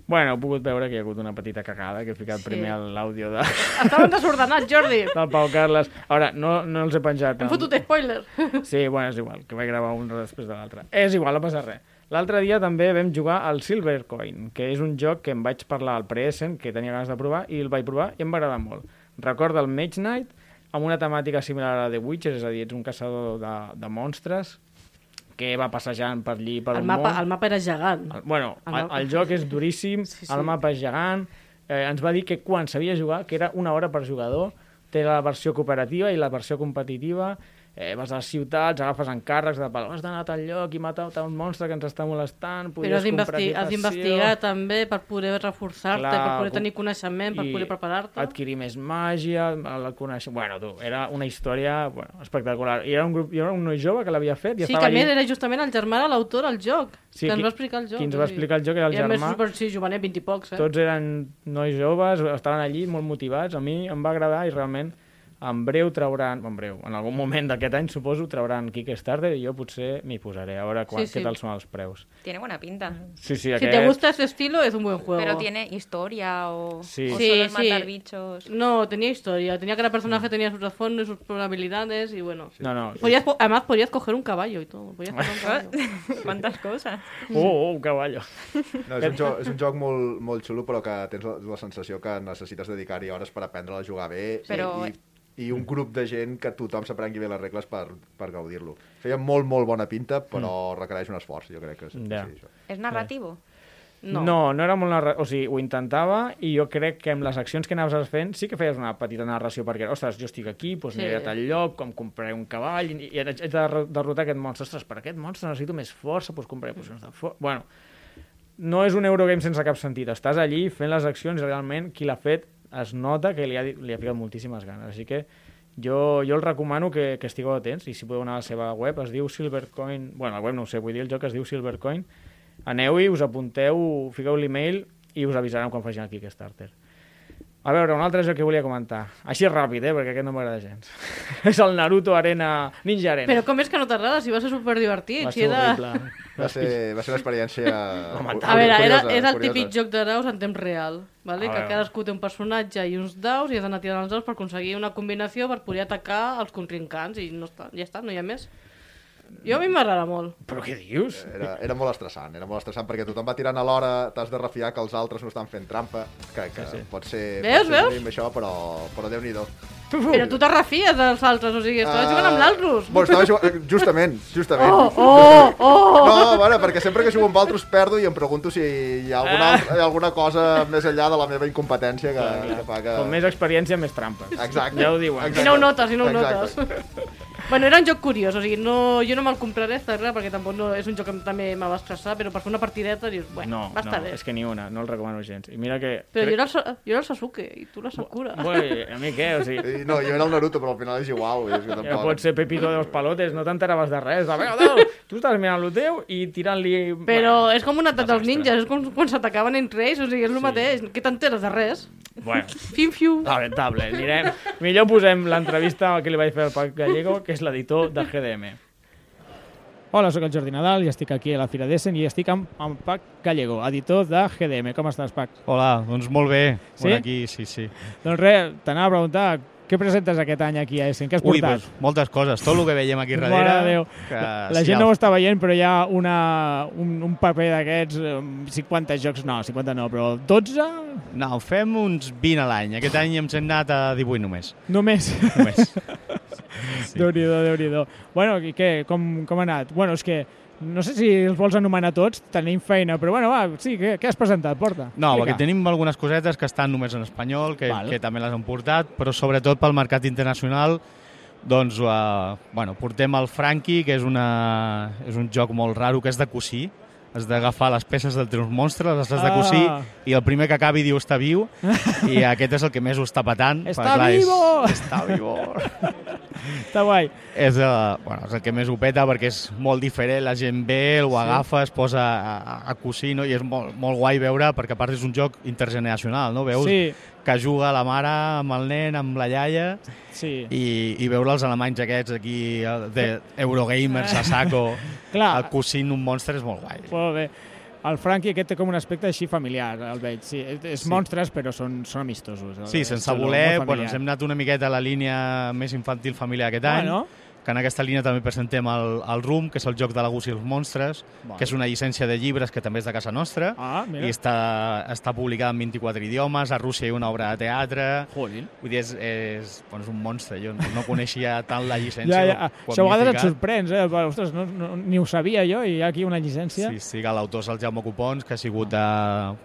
Bueno, heu pogut veure que hi ha hagut una petita cagada, que he ficat Sí. primer a l'àudio de, Estaven desordenats, Jordi. del Pau Carles. Ara, no, no els he penjat. Hem fotut spoiler. Sí, bueno, és igual, que vaig gravar un després de l'altre. És igual, no passa res. L'altre dia també vam jugar al Silver Coin, que és un joc que em vaig parlar al Preessen, que tenia ganes de provar, i el vaig provar i em va agradar molt. Recorda el Mage Knight, amb una temàtica similar a la de Witcher, és a dir, ets un caçador de, de monstres que va passejant per allí, per El un mapa, món. el mapa era gegant. El, bueno, El el, mapa- el joc és duríssim, Sí, sí, sí. el mapa és gegant, eh, ens va dir que quan sabia jugar, que era una hora per jugador, té la versió cooperativa i la versió competitiva, eh, vas a les ciutats, agafes encàrrecs de has d'anar a tal lloc i matar un monstre que ens està molestant, Però has d'investigar també per poder reforçar-te, per poder tenir coneixement, per i poder preparar-te. adquirir més màgia, el conèixer... Bueno, tu, era una història bueno, espectacular. I era un grup, hi era un noi jove que l'havia fet i Sí, que a més era justament el germà de l'autor al joc, Sí, que ens va explicar el joc. qui ens va explicar el joc era el I a més, germà. super, sí, jovenet, 20 i pocs, eh? Tots eren nois joves, estaven allí molt motivats. A mi em va agradar i realment en breu trauran, en breu, en algun moment d'aquest any suposo trauran Kickstarter i jo potser m'hi posaré a veure quan, Sí, sí. què tal són els preus. Tiene buena pinta. Sí, sí, Si aquest... te gusta ese estilo, es un buen juego. Pero tiene historia o, Sí. o Sí, solo es sí. matar bichos. No, tenía historia. Tenía cada personaje tenía sus trasfondos, sus probabilidades y bueno. No, no. Podías po- además podías coger un caballo y todo. Podías coger un caballo. ¿Cuántas cosas? Oh, oh, un caballo. No, és, un joc, és un joc molt, molt xulo, però que tens la, la sensació que necessites dedicar-hi hores per aprendre a jugar bé Però- i, i un grup de gent que tothom s'aprengui bé les regles per, per gaudir-lo. Feia molt, molt bona pinta, però requereix un esforç, jo crec que és, Ja. sí, això. ¿Es narrativo? No. no, no era molt narra... O sigui, ho intentava i jo crec que amb les accions que anaves fent sí que feies una petita narració perquè, ostres, jo estic aquí, doncs Sí. aniré a tal lloc, com compraré un cavall i, i haig de derro- derrotar aquest monstre. Ostres, per aquest monstre necessito més força, doncs compraré pocions de força... Bueno, no és un Eurogame sense cap sentit. Estàs allí fent les accions i realment qui l'ha fet es nota que li ha, li ha ficat moltíssimes ganes. Així que jo, jo el recomano que, que estigueu atents i si podeu anar a la seva web, es diu Silvercoin... Bueno, la web no ho sé, vull dir, el joc es diu Silvercoin. Aneu-hi, us apunteu, fiqueu l'email i us avisaran quan facin el Kickstarter. A veure, un altre joc que volia comentar. Així ràpid, eh, perquè aquest no m'agrada gens. és el Naruto Arena... Ninja Arena. Pero com és que no t'agrada? Si va ser superdivertit. Va Si ser era... horrible. Va ser, va ser una experiència... A veure, era, és el curiosa. típic joc de daus en temps real, vale? Que cadascú té un personatge i uns daus i has d'anar tirant els daus per aconseguir una combinació per poder atacar els contrincants i no està, ja està, no hi ha més. Jo a mi m'agrada molt. Però què dius? Era, era molt estressant, era molt estressant perquè tothom va tirant a l'hora, t'has de refiar que els altres no estan fent trampa, que, que sí, sí. pot ser... Veus, pot ser veus? Això, però, però Déu-n'hi-do. Però tu te refies dels altres, o sigui, estaves jugant amb l'Altrus. Ah, Bueno, estava jugant... Justament, justament. Oh, oh, oh! No, bueno, perquè sempre que jugo amb altres perdo i em pregunto si hi ha alguna, Ah. hi ha alguna cosa més enllà de la meva incompetència que, que fa que... Com més experiència, més trampes. Exacte. Ja ho diuen. Exacte. I no ho notes, i no ho Exacte. notes. Bueno, era un joc curiós, o sigui, no, jo no me'l compraré, està clar, perquè tampoc no, és un joc que també me va estressar, però per fer una partideta dius, bueno, No, va estar no, bé. és que ni una, no el recomano gens. I mira que... Però crec- jo era, el, Sa- jo era el Sasuke i tu la Sakura. Ui, a mi què? O sigui, I No, jo era el Naruto, però al final és igual. És que ja tampoc... pot ser Pepito de los palotes, no t'enteraves de res. A veure, Déu, tu estàs mirant el teu i tirant-li... Però és com un atac dels ninjas, és com quan s'atacaven entre ells, o sigui, és el mateix. Què t'enteres de res? Bueno, Fiu, fiu. lamentable. Anirem... Millor posem l'entrevista que li vaig fer al Pac Gallego, que és l'editor de GDM. Hola, sóc el Jordi Nadal i estic aquí a la Fira d'Essen i estic amb, amb Pac Gallego, editor de GDM. Com estàs, Pac? Hola, doncs molt bé. Sí? Aquí, sí, sí. Doncs res, t'anava a preguntar, què presentes aquest any aquí a Essen? Què has Ui, portat? doncs, moltes coses. Tot el que veiem aquí Mare darrere... de Déu. Que, La sí, gent no ho està veient, però hi ha una, un, un paper d'aquests, eh, amb 50 jocs, no, 50 no, però 12 No, fem uns 20 a l'any. Aquest any ens hem anat a 18 només. només. Només. Sí. Déu-n'hi-do, déu nhi déu Bueno, i què? Com, com ha anat? Bueno, és que no sé si els vols anomenar tots, tenim feina, però bueno, va, sí, què, què has presentat? Porta. No, Explica. perquè tenim algunes cosetes que estan només en espanyol, que, Val. que també les hem portat, però sobretot pel mercat internacional doncs, uh, bueno, portem el Frankie, que és, una, és un joc molt raro, que és de cosir. Has d'agafar les peces del teus monstres, les has de cosir, Ah. i el primer que acabi diu està viu, i aquest és el que més ho està patant. Està clar, és- vivo! Està vivo! Està guai. és, uh, bueno, és el que més ho peta perquè és molt diferent, la gent ve, ho agafa, es posa a, a, a cosir, no? i és molt, molt guai veure, perquè a part és un joc intergeneracional, no? Veus Sí, que juga la mare amb el nen, amb la iaia, sí. i, i veure els alemanys aquests aquí, de Eurogamers a saco, Clar. cosint un monstre és molt guai. Molt bé. El Frankie aquest té com un aspecte així familiar, el veig. Sí, és, Sí. monstres, però són, són amistosos. Sí, sense voler, bueno, ens hem anat una miqueta a la línia més infantil familiar aquest any, Bueno, que en aquesta línia també presentem el, el RUM, que és el joc de la Gus i els monstres, Vale. que és una llicència de llibres que també és de casa nostra, ah, mira. i està, està publicada en 24 idiomes, a Rússia hi ha una obra de teatre, Jolín. vull dir, és, és, bueno, és un monstre, jo no coneixia tant la llicència. Ja, ja. Això a vegades et sorprens, eh? Ostres, no, no, ni ho sabia jo i hi ha aquí una llicència. Sí, sí, que l'autor és el Jaume Copons, que ha sigut, de,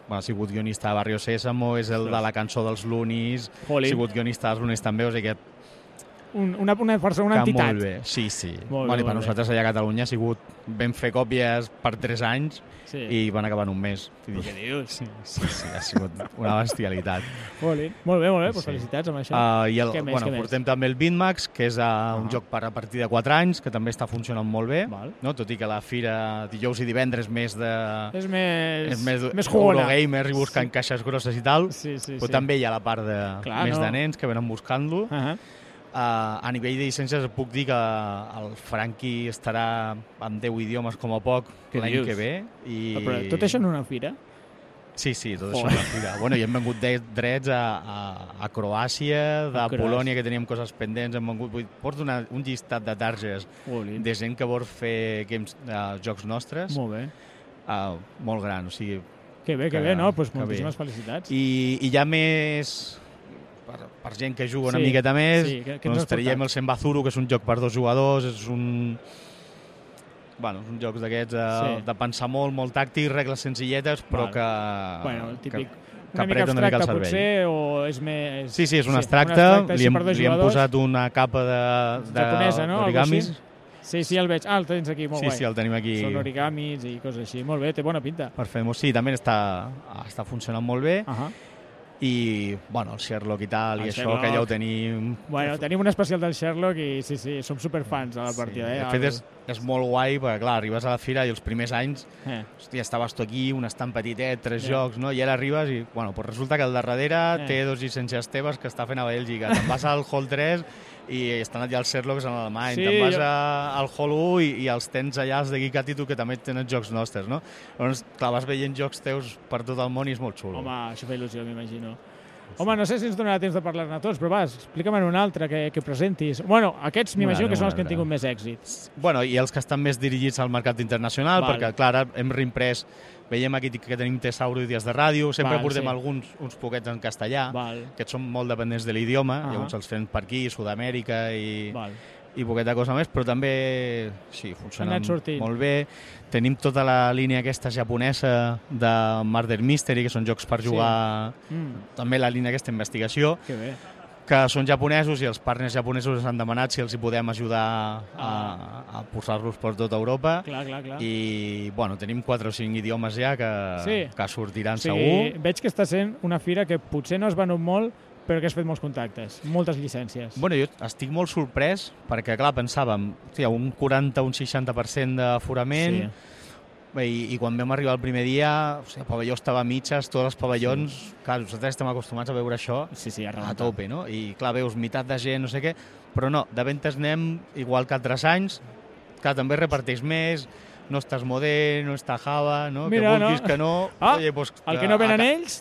bueno, ha sigut guionista de Barrio Sésamo, és el de la cançó dels Lunis, ha Jolín. sigut guionista dels Lunis també, o sigui que un, una, una persona, una que entitat. Molt bé, sí, sí. Molt bueno, bé, I per molt bé. nosaltres allà a Catalunya ha sigut... Vam fer còpies per 3 anys Sí. i van acabar en un mes. Dir, Què dius? Sí, sí, sí, ha sigut una bestialitat. Molt bé, molt bé, doncs Sí. felicitats amb això. Uh, I el, Què més, bueno, què més? portem també el Bitmax, que és uh, un Ah. joc per a partir de 4 anys, que també està funcionant molt bé, Val. no? tot i que la fira dijous i divendres més de... És més, és més, més jugona. Eurogamers i buscant sí. caixes grosses i tal, Sí, sí, però sí. també hi ha la part de, Clar, més no. de nens que venen buscant-lo. Uh -huh. Uh, a nivell de llicències puc dir que el Franqui estarà en 10 idiomes com a poc l'any que ve. I... Però tot això en una fira? Sí, sí, tot això en la fira. Bueno, i hem vengut de- drets a, a, a Croàcia, de A Croàcia. Polònia, que teníem coses pendents. Hem vengut, vull, porto una, un llistat de targes Jolín. de gent que vol fer games, uh, jocs nostres Molt bé. uh, molt gran. O sigui, Que bé, que, Que- bé, no? Pues moltíssimes bé. felicitats. i, i ja més per, per gent que juga una Sí, miqueta més, sí, que- que doncs traiem el Sembazuru, que és un joc per dos jugadors, és un... Bueno, és un joc d'aquests de, Sí. de pensar molt, molt tàctic, regles senzilletes, però Val. que... bueno, el típic... que, que una mica apreta una mica el abstracte, cervell. potser, o és més... Sí, sí, és un sí, abstracte, abstracte, li, hem, li hem posat una capa de, de Japonesa, no? Així? Sí, sí, el veig. Ah, el tens aquí, molt Sí, guai. sí, el tenim aquí. Són origamis i coses així. Molt bé, té bona pinta. Per fer-ho, sí, també està, està funcionant molt bé. Uh -huh. I, bueno, el Sherlock i tal, El i això, Sherlock. que ja ho tenim... Bueno, tenim un especial del Sherlock i sí, sí, som superfans de la partida. Sí, eh? de fet, és, és molt guai, perquè, clar, arribes a la fira i els primers anys, Eh. hòstia, estaves tu aquí, un estant petitet, tres Ja. jocs, no? I ara arribes i, bueno, pues resulta que el darrere Eh. té dos llicències teves que està fent a Bèlgica. Te'n vas al Hall 3 i estan allà els Sherlocks en alemany. Sí, Te'n vas jo- a, al Hall 1 i, i els tens allà, els de Geek Attitude, que també tenen jocs nostres, no? Llavors, clar, vas veient jocs teus per tot el món i és molt xulo. Home, això fa il·lusió, m'imagino. Home, no sé si ens donarà temps de parlar-ne tots, però vas, explica'm un altre que, que presentis. Bueno, aquests m'imagino que són els que han tingut més èxits. Bueno, i els que estan més dirigits al mercat internacional, Val. perquè, clar, hem reimprès, veiem aquí que tenim Tesauro i Dies de Ràdio, sempre Val, portem sí. alguns, uns poquets en castellà, Val. que són molt dependents de l'idioma, Ahà. llavors els fem per aquí, Sud-amèrica i, Val. i poqueta cosa més, però també sí, sortint. molt bé. Tenim tota la línia aquesta japonesa de Murder Mystery, que són jocs per Sí. jugar, Mm, també la línia aquesta investigació, que bé. Que són japonesos i els partners japonesos ens han demanat si els hi podem ajudar a, a posar-los per tota Europa. Clar, clar, clar. I, bueno, tenim 4 o 5 idiomes ja que, Sí. que sortiran o sigui, segur. veig que està sent una fira que potser no has venut molt, però que has fet molts contactes, moltes llicències. Bueno, jo estic molt sorprès perquè, clar, pensàvem, hòstia, un 40 un 60% d'aforament Sí. I, i quan vam arribar el primer dia, o sigui, el pavelló estava a mitges, tots els pavellons, sí. clar, nosaltres estem acostumats a veure això Sí, sí, a a tope, no? I clar, veus meitat de gent, no sé què, però no, de ventes anem igual que altres anys, clar, també reparteix més, no estàs modé, no està Java, no? Mira, que vulguis no? que no... Ah, oye, pues, El que no venen aca- ells,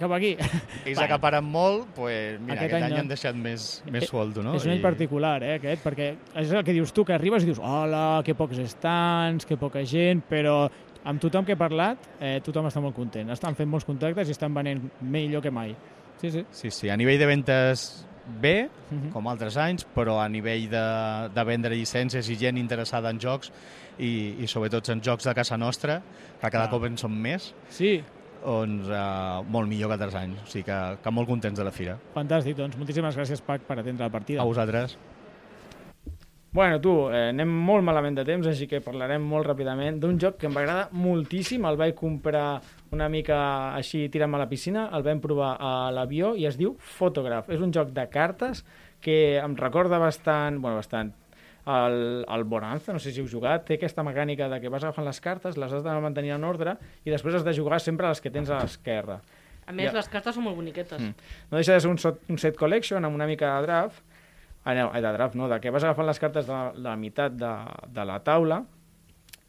cap aquí. Ells Bueno. acaparen molt, pues, mira, Aquest aquest, any any no. han deixat més, més Eh, sueldo, no? És un any I- particular, eh, aquest, perquè és el que dius tu, que arribes i dius hola, que pocs estants, que poca gent, però amb tothom que he parlat, eh, tothom està molt content. Estan fent molts contactes i estan venent millor que mai. Sí, sí. Sí, sí, a nivell de ventes bé, Mhm. com altres anys, però a nivell de, de vendre llicències i gent interessada en jocs i, i sobretot en jocs de casa nostra, que cada Clar. cop en són més, Sí, doncs eh, molt millor que altres anys. O sigui que, que molt contents de la fira. fantàstic. Doncs moltíssimes gràcies, Pac, per atendre la partida. A vosaltres. Bueno, tu, eh, anem molt malament de temps, així que parlarem molt ràpidament d'un joc que em va agradar moltíssim. El vaig comprar una mica així tirant-me a la piscina, el vam provar a l'avió i es diu Photograph. És un joc de cartes que em recorda bastant, bueno, bastant, el, el Bonanza, no sé si heu jugat, té aquesta mecànica de que vas agafant les cartes, les has de mantenir en ordre i després has de jugar sempre les que tens a l'esquerra. A més, Ja. les cartes són molt boniquetes. Mm. No deixa de ser un, un set collection amb una mica de draft, ah, no, eh, de draft, no, de que vas agafant les cartes de la, de la meitat de, de la taula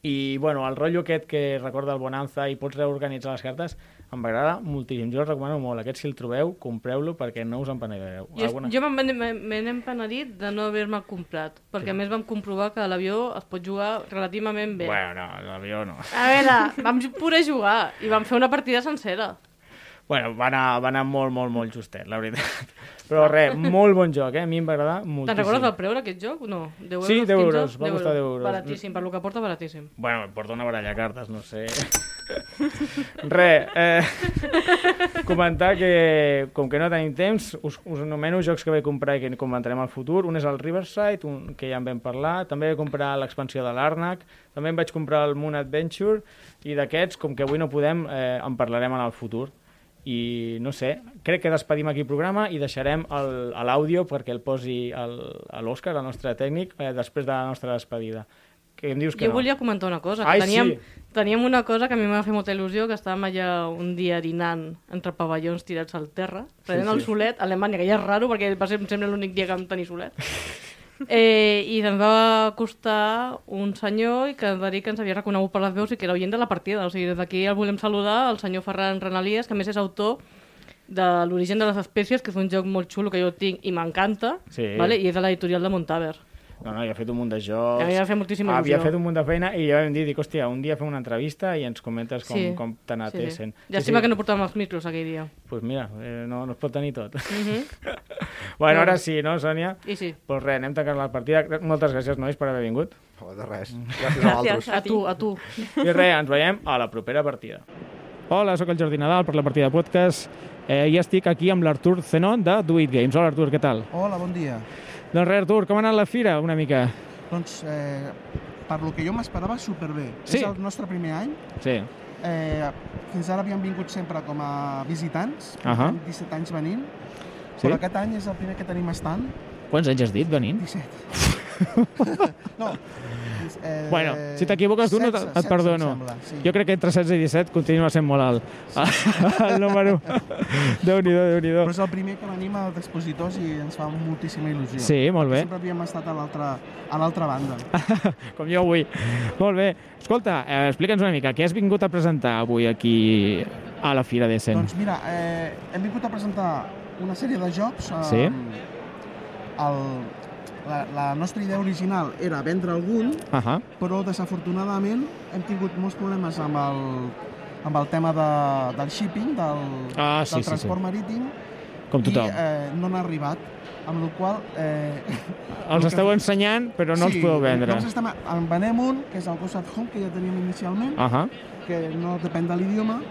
i, bueno, el rotllo aquest que recorda el Bonanza i pots reorganitzar les cartes em va agradar moltíssim. Jo el recomano molt. Aquest, si el trobeu, compreu-lo perquè no us en penedireu. Jo, jo me'n me, n'he penedit de no haver-me comprat, perquè a més vam comprovar que l'avió es pot jugar relativament bé. Bueno, no, l'avió no. A veure, vam poder jugar i vam fer una partida sencera. Bueno, va anar, va anar molt, molt, molt justet, la veritat. Però res, molt bon joc, eh? A mi em va agradar moltíssim. Te'n recordes del preu d'aquest joc? No, 10 euros, Sí, 10 15? euros, va costar 10 euros. Baratíssim, per lo que porta, baratíssim. Bueno, porta una baralla de cartes, no sé. Re, eh, comentar que, com que no tenim temps, us, us anomeno jocs que vaig comprar i que comentarem al futur. Un és el Riverside, un, que ja en vam parlar. També vaig comprar l'expansió de l'Arnac. També em vaig comprar el Moon Adventure. I d'aquests, com que avui no podem, eh, en parlarem en el futur. I no sé, crec que despedim aquí el programa i deixarem l'àudio perquè el posi l'Òscar, el nostre tècnic, eh, després de la nostra despedida. Que em dius que Jo no. volia comentar una cosa. Ai, teníem, sí. teníem una cosa que a mi m'ha fet molta il·lusió, que estàvem allà un dia dinant entre pavellons tirats al terra, prenent sí. el solet a Alemanya, que ja és raro perquè va ser, em sembla, l'únic dia que vam tenir solet. Eh, I ens va acostar un senyor i que ens va dir que ens havia reconegut per les veus i que era oient de la partida. O sigui, des d'aquí el volem saludar, el senyor Ferran Renalies, que a més és autor de l'origen de les espècies, que és un joc molt xulo que jo tinc i m'encanta, Sí. vale? i és de l'editorial de Montaver. No, no, ja ha fet un munt de jocs. A mi m'ha fet moltíssima Havia il·lusió. fet un munt de feina i ja vam dir, dic, hòstia, un dia fem una entrevista i ens comentes com, Sí. com t'ha anat Sí, sí. essent. Llàstima que no portàvem els micros aquell dia. Pues mira, eh, no, no es pot tenir tot. Mhm. bueno, Però- ara sí, no, Sònia? I sí. Pues res, anem tancant la partida. Moltes gràcies, nois, per haver vingut. Oh, de res. Gràcies a vosaltres. A tu, a tu. I res, ens veiem a la propera partida. Hola, sóc el Jordi Nadal per la partida de podcast. Eh, ja estic aquí amb l'Artur Zenon de Do It Games. Hola, Artur, què tal? Hola, bon dia. Doncs res, Artur, com ha anat la fira, una mica? Doncs, eh, per lo que jo m'esperava, superbé. Sí? És el nostre primer any. Sí. Eh, fins ara havíem vingut sempre com a visitants, Ahà. portem 17 anys venint, Sí? però aquest any és el primer que tenim estant. Quants anys has dit, venint? 17. no. Eh, Bueno, si t'equivoques te- 16, et perdono. 16, em sembla, sí. Jo crec que entre 16 i 17 continua sent molt alt. el número. Déu-n'hi-do, déu nhi Però és el primer que venim a d'expositors i ens fa moltíssima il·lusió. Sí, molt bé. Sempre havíem estat a l'altra a l'altra banda. Com jo avui. Molt bé. Escolta, eh, explica'ns una mica, què has vingut a presentar avui aquí a la Fira d'Essen? Doncs mira, eh, hem vingut a presentar una sèrie de jocs. Eh, Sí. el, la, la nostra idea original era vendre algun, Ahà. però desafortunadament hem tingut molts problemes amb el, amb el tema de, del shipping, del, Ah, sí, del sí, transport sí. marítim, Com tothom. i eh, no n'ha arribat, amb la qual eh, Els esteu ensenyant, però no els podeu vendre. Nosaltres estem, en venem un, que és el Ghost at Home, que ja teníem inicialment, Ahà. que no depèn de l'idioma,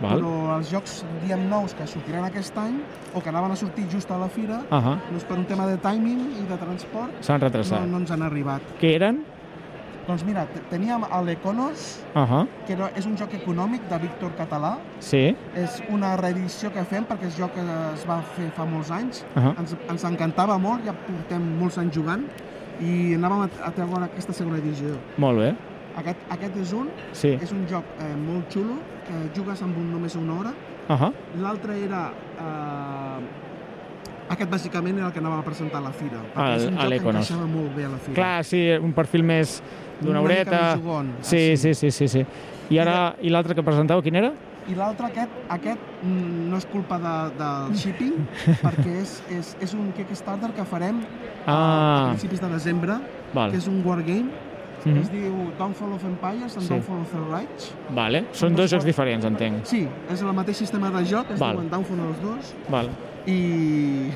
Val. però els jocs, diem nous, que sortiran aquest any, o que anaven a sortir just a la fira, Ahà. doncs per un tema de timing i de transport, S'han retrasat. no, no ens han arribat. Què eren? Doncs mira, te- teníem l'Econos, Ahà. que era, és un joc econòmic de Víctor Català, Sí. és una reedició que fem perquè és joc que es va fer fa molts anys. Ahà. Ens, ens encantava molt, ja portem molts anys jugant i anàvem a, a treure aquesta segona edició. Molt bé. Aquest, aquest és un, Sí. és un joc eh, molt xulo, que jugues amb un, només una hora. Ahà. L'altre era... Eh, aquest bàsicament era el que anàvem a presentar a la fira. perquè El- és un joc que encaixava molt bé a la fira. Clar, sí, un perfil més d'una horeta. jugon. Ah, Sí, sí, sí, sí, sí. I ara, i l'altre que presentàveu, quin era? I l'altre, aquest, aquest mm, no és culpa de, del shipping, perquè és, és, és un Kickstarter que farem a, Ah. a principis de desembre, Val. que és un wargame, Mhm. es diu Downfall of Empires and Sí. Downfall of the Reich. Vale. Són dos jocs diferents, entenc. Sí, és el mateix sistema de joc, es Val. diuen Downfall els dos, Val. i,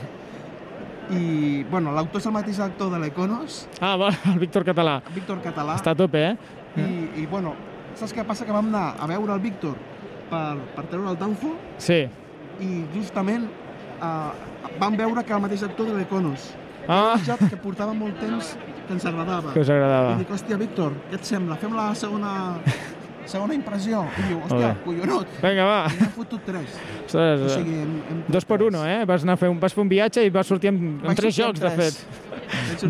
i bueno, l'autor és el mateix actor de l'Econos, Ah, val, el Víctor Català. Víctor Català, Està a tope, eh? i, i bueno, saps què passa? Que vam anar a veure el Víctor per, per treure el Downfall, Sí. i justament eh, vam veure que el mateix actor de l'Econos. Ah, que portava molt temps que ens agradava. que us agradava. I dic, hòstia, Víctor, què et sembla? Fem la segona, segona impressió. I diu, hòstia, bé. collonut. Vinga, va. I n'hem fotut tres. Ostres, O sigui, hem, hem Dos per uno, eh? Vas, anar a fer un, vas fer un viatge i vas sortir amb, amb tres jocs, de tres. fet.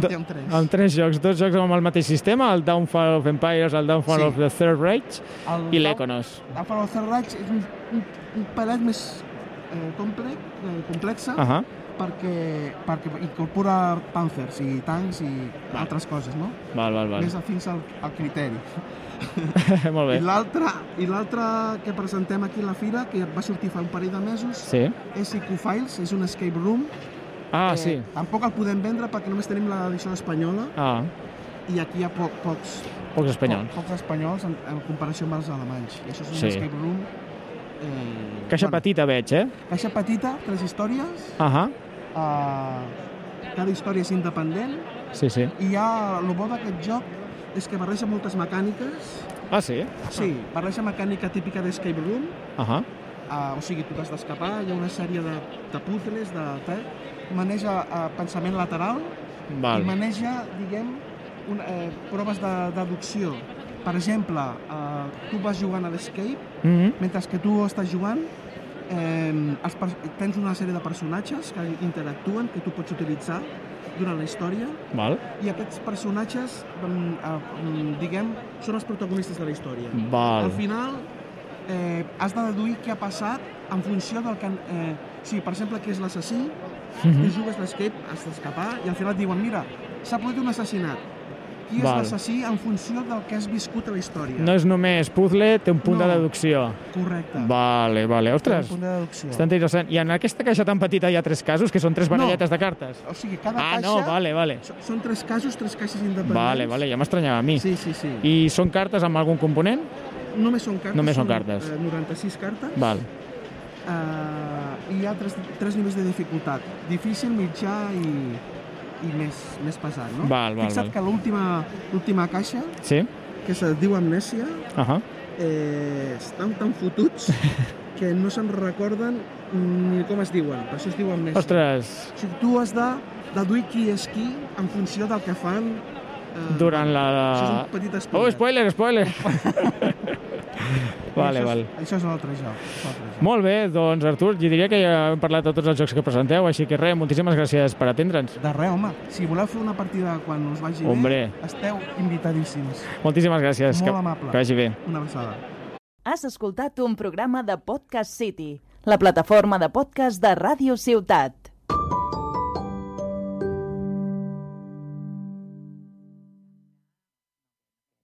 Vaig amb tres. Amb tres jocs, dos jocs amb el mateix sistema, el Downfall of Empires, el Downfall Sí. of the Third Reich El i l'Econos. El Fall of the Reich és un, un, un pelet més eh, complex, eh, complexa Ahà. Perquè, perquè incorpora panzers i tancs i altres coses, no? Val, val, val. Més afins al, al criteri. Molt bé. I l'altre que presentem aquí a la fira, que va sortir fa un parell de mesos, Sí. és IQ Files, és un escape room. Ah, Eh, sí. Tampoc el podem vendre perquè només tenim l'edició espanyola Ah, i aquí hi ha poc, pocs, pocs espanyols. pocs espanyols en, en comparació amb els alemanys. I això és un Sí. escape room... Eh, Caixa petita veig, eh? Caixa petita, tres històries, Ahà. Eh, cada història és independent Sí, sí. i ha, el bo d'aquest joc és que barreja moltes mecàniques Ah, sí? Sí, barreja mecànica típica d'escape room, Ahà. uh, o sigui, tu t'has d'escapar, hi ha una sèrie de, de puzzles, de, de, maneja uh, pensament lateral Val. i maneja, diguem, un, eh, proves de deducció. Per exemple, eh, tu vas jugant a l'escape, Mhm. mentre que tu estàs jugant, eh, els tens una sèrie de personatges que interactuen, que tu pots utilitzar durant la història, Val. i aquests personatges, diguem, són els protagonistes de la història. Val. Al final, eh, has de deduir què ha passat en funció del que... Eh, o sigui, per exemple, que és l'assassí, Mhm. tu jugues l'escape, has d'escapar, i al final et diuen, mira, s'ha produït un assassinat. Qui és l'assassí en funció del que has viscut a la història? No és només puzzle, té un punt No. de deducció. Correcte. Vale, vale. Ostres, Té un punt de deducció. està interessant. I en aquesta caixa tan petita hi ha tres casos, que són tres No. baralletes de cartes? O sigui, cada Ah, caixa... no, vale, vale. Són tres casos, tres caixes independents. Vale, vale, ja m'estranyava a mi. Sí, sí, sí. I són cartes amb algun component? Només són cartes. Només són cartes. Eh, 96 cartes. Val. Eh, I hi ha tres, tres nivells de dificultat. Difícil, mitjà i, i més, més pesat, no? Val, val, Fixa't val. que l'última caixa, Sí? que se't diu Amnèsia, Ahà. eh, estan tan fotuts que no se'n recorden ni com es diuen. Per això es diu Amnèsia. Ostres, O sigui, tu has de deduir qui és qui en funció del que fan eh, durant la... Això és un petit spoiler. Oh, spoiler, spoiler! vale, això vale. És, això és l'altre joc. l'altre joc. Molt bé, doncs Artur, jo diria que ja hem parlat de tots els jocs que presenteu, així que res, moltíssimes gràcies per atendre'ns. De res, home. Si voleu fer una partida quan us vagi Hombre. bé, esteu invitadíssims. Moltíssimes gràcies. Molt que, amable. Que vagi bé. Una abraçada. Has escoltat un programa de Podcast City, la plataforma de podcast de Ràdio Ciutat.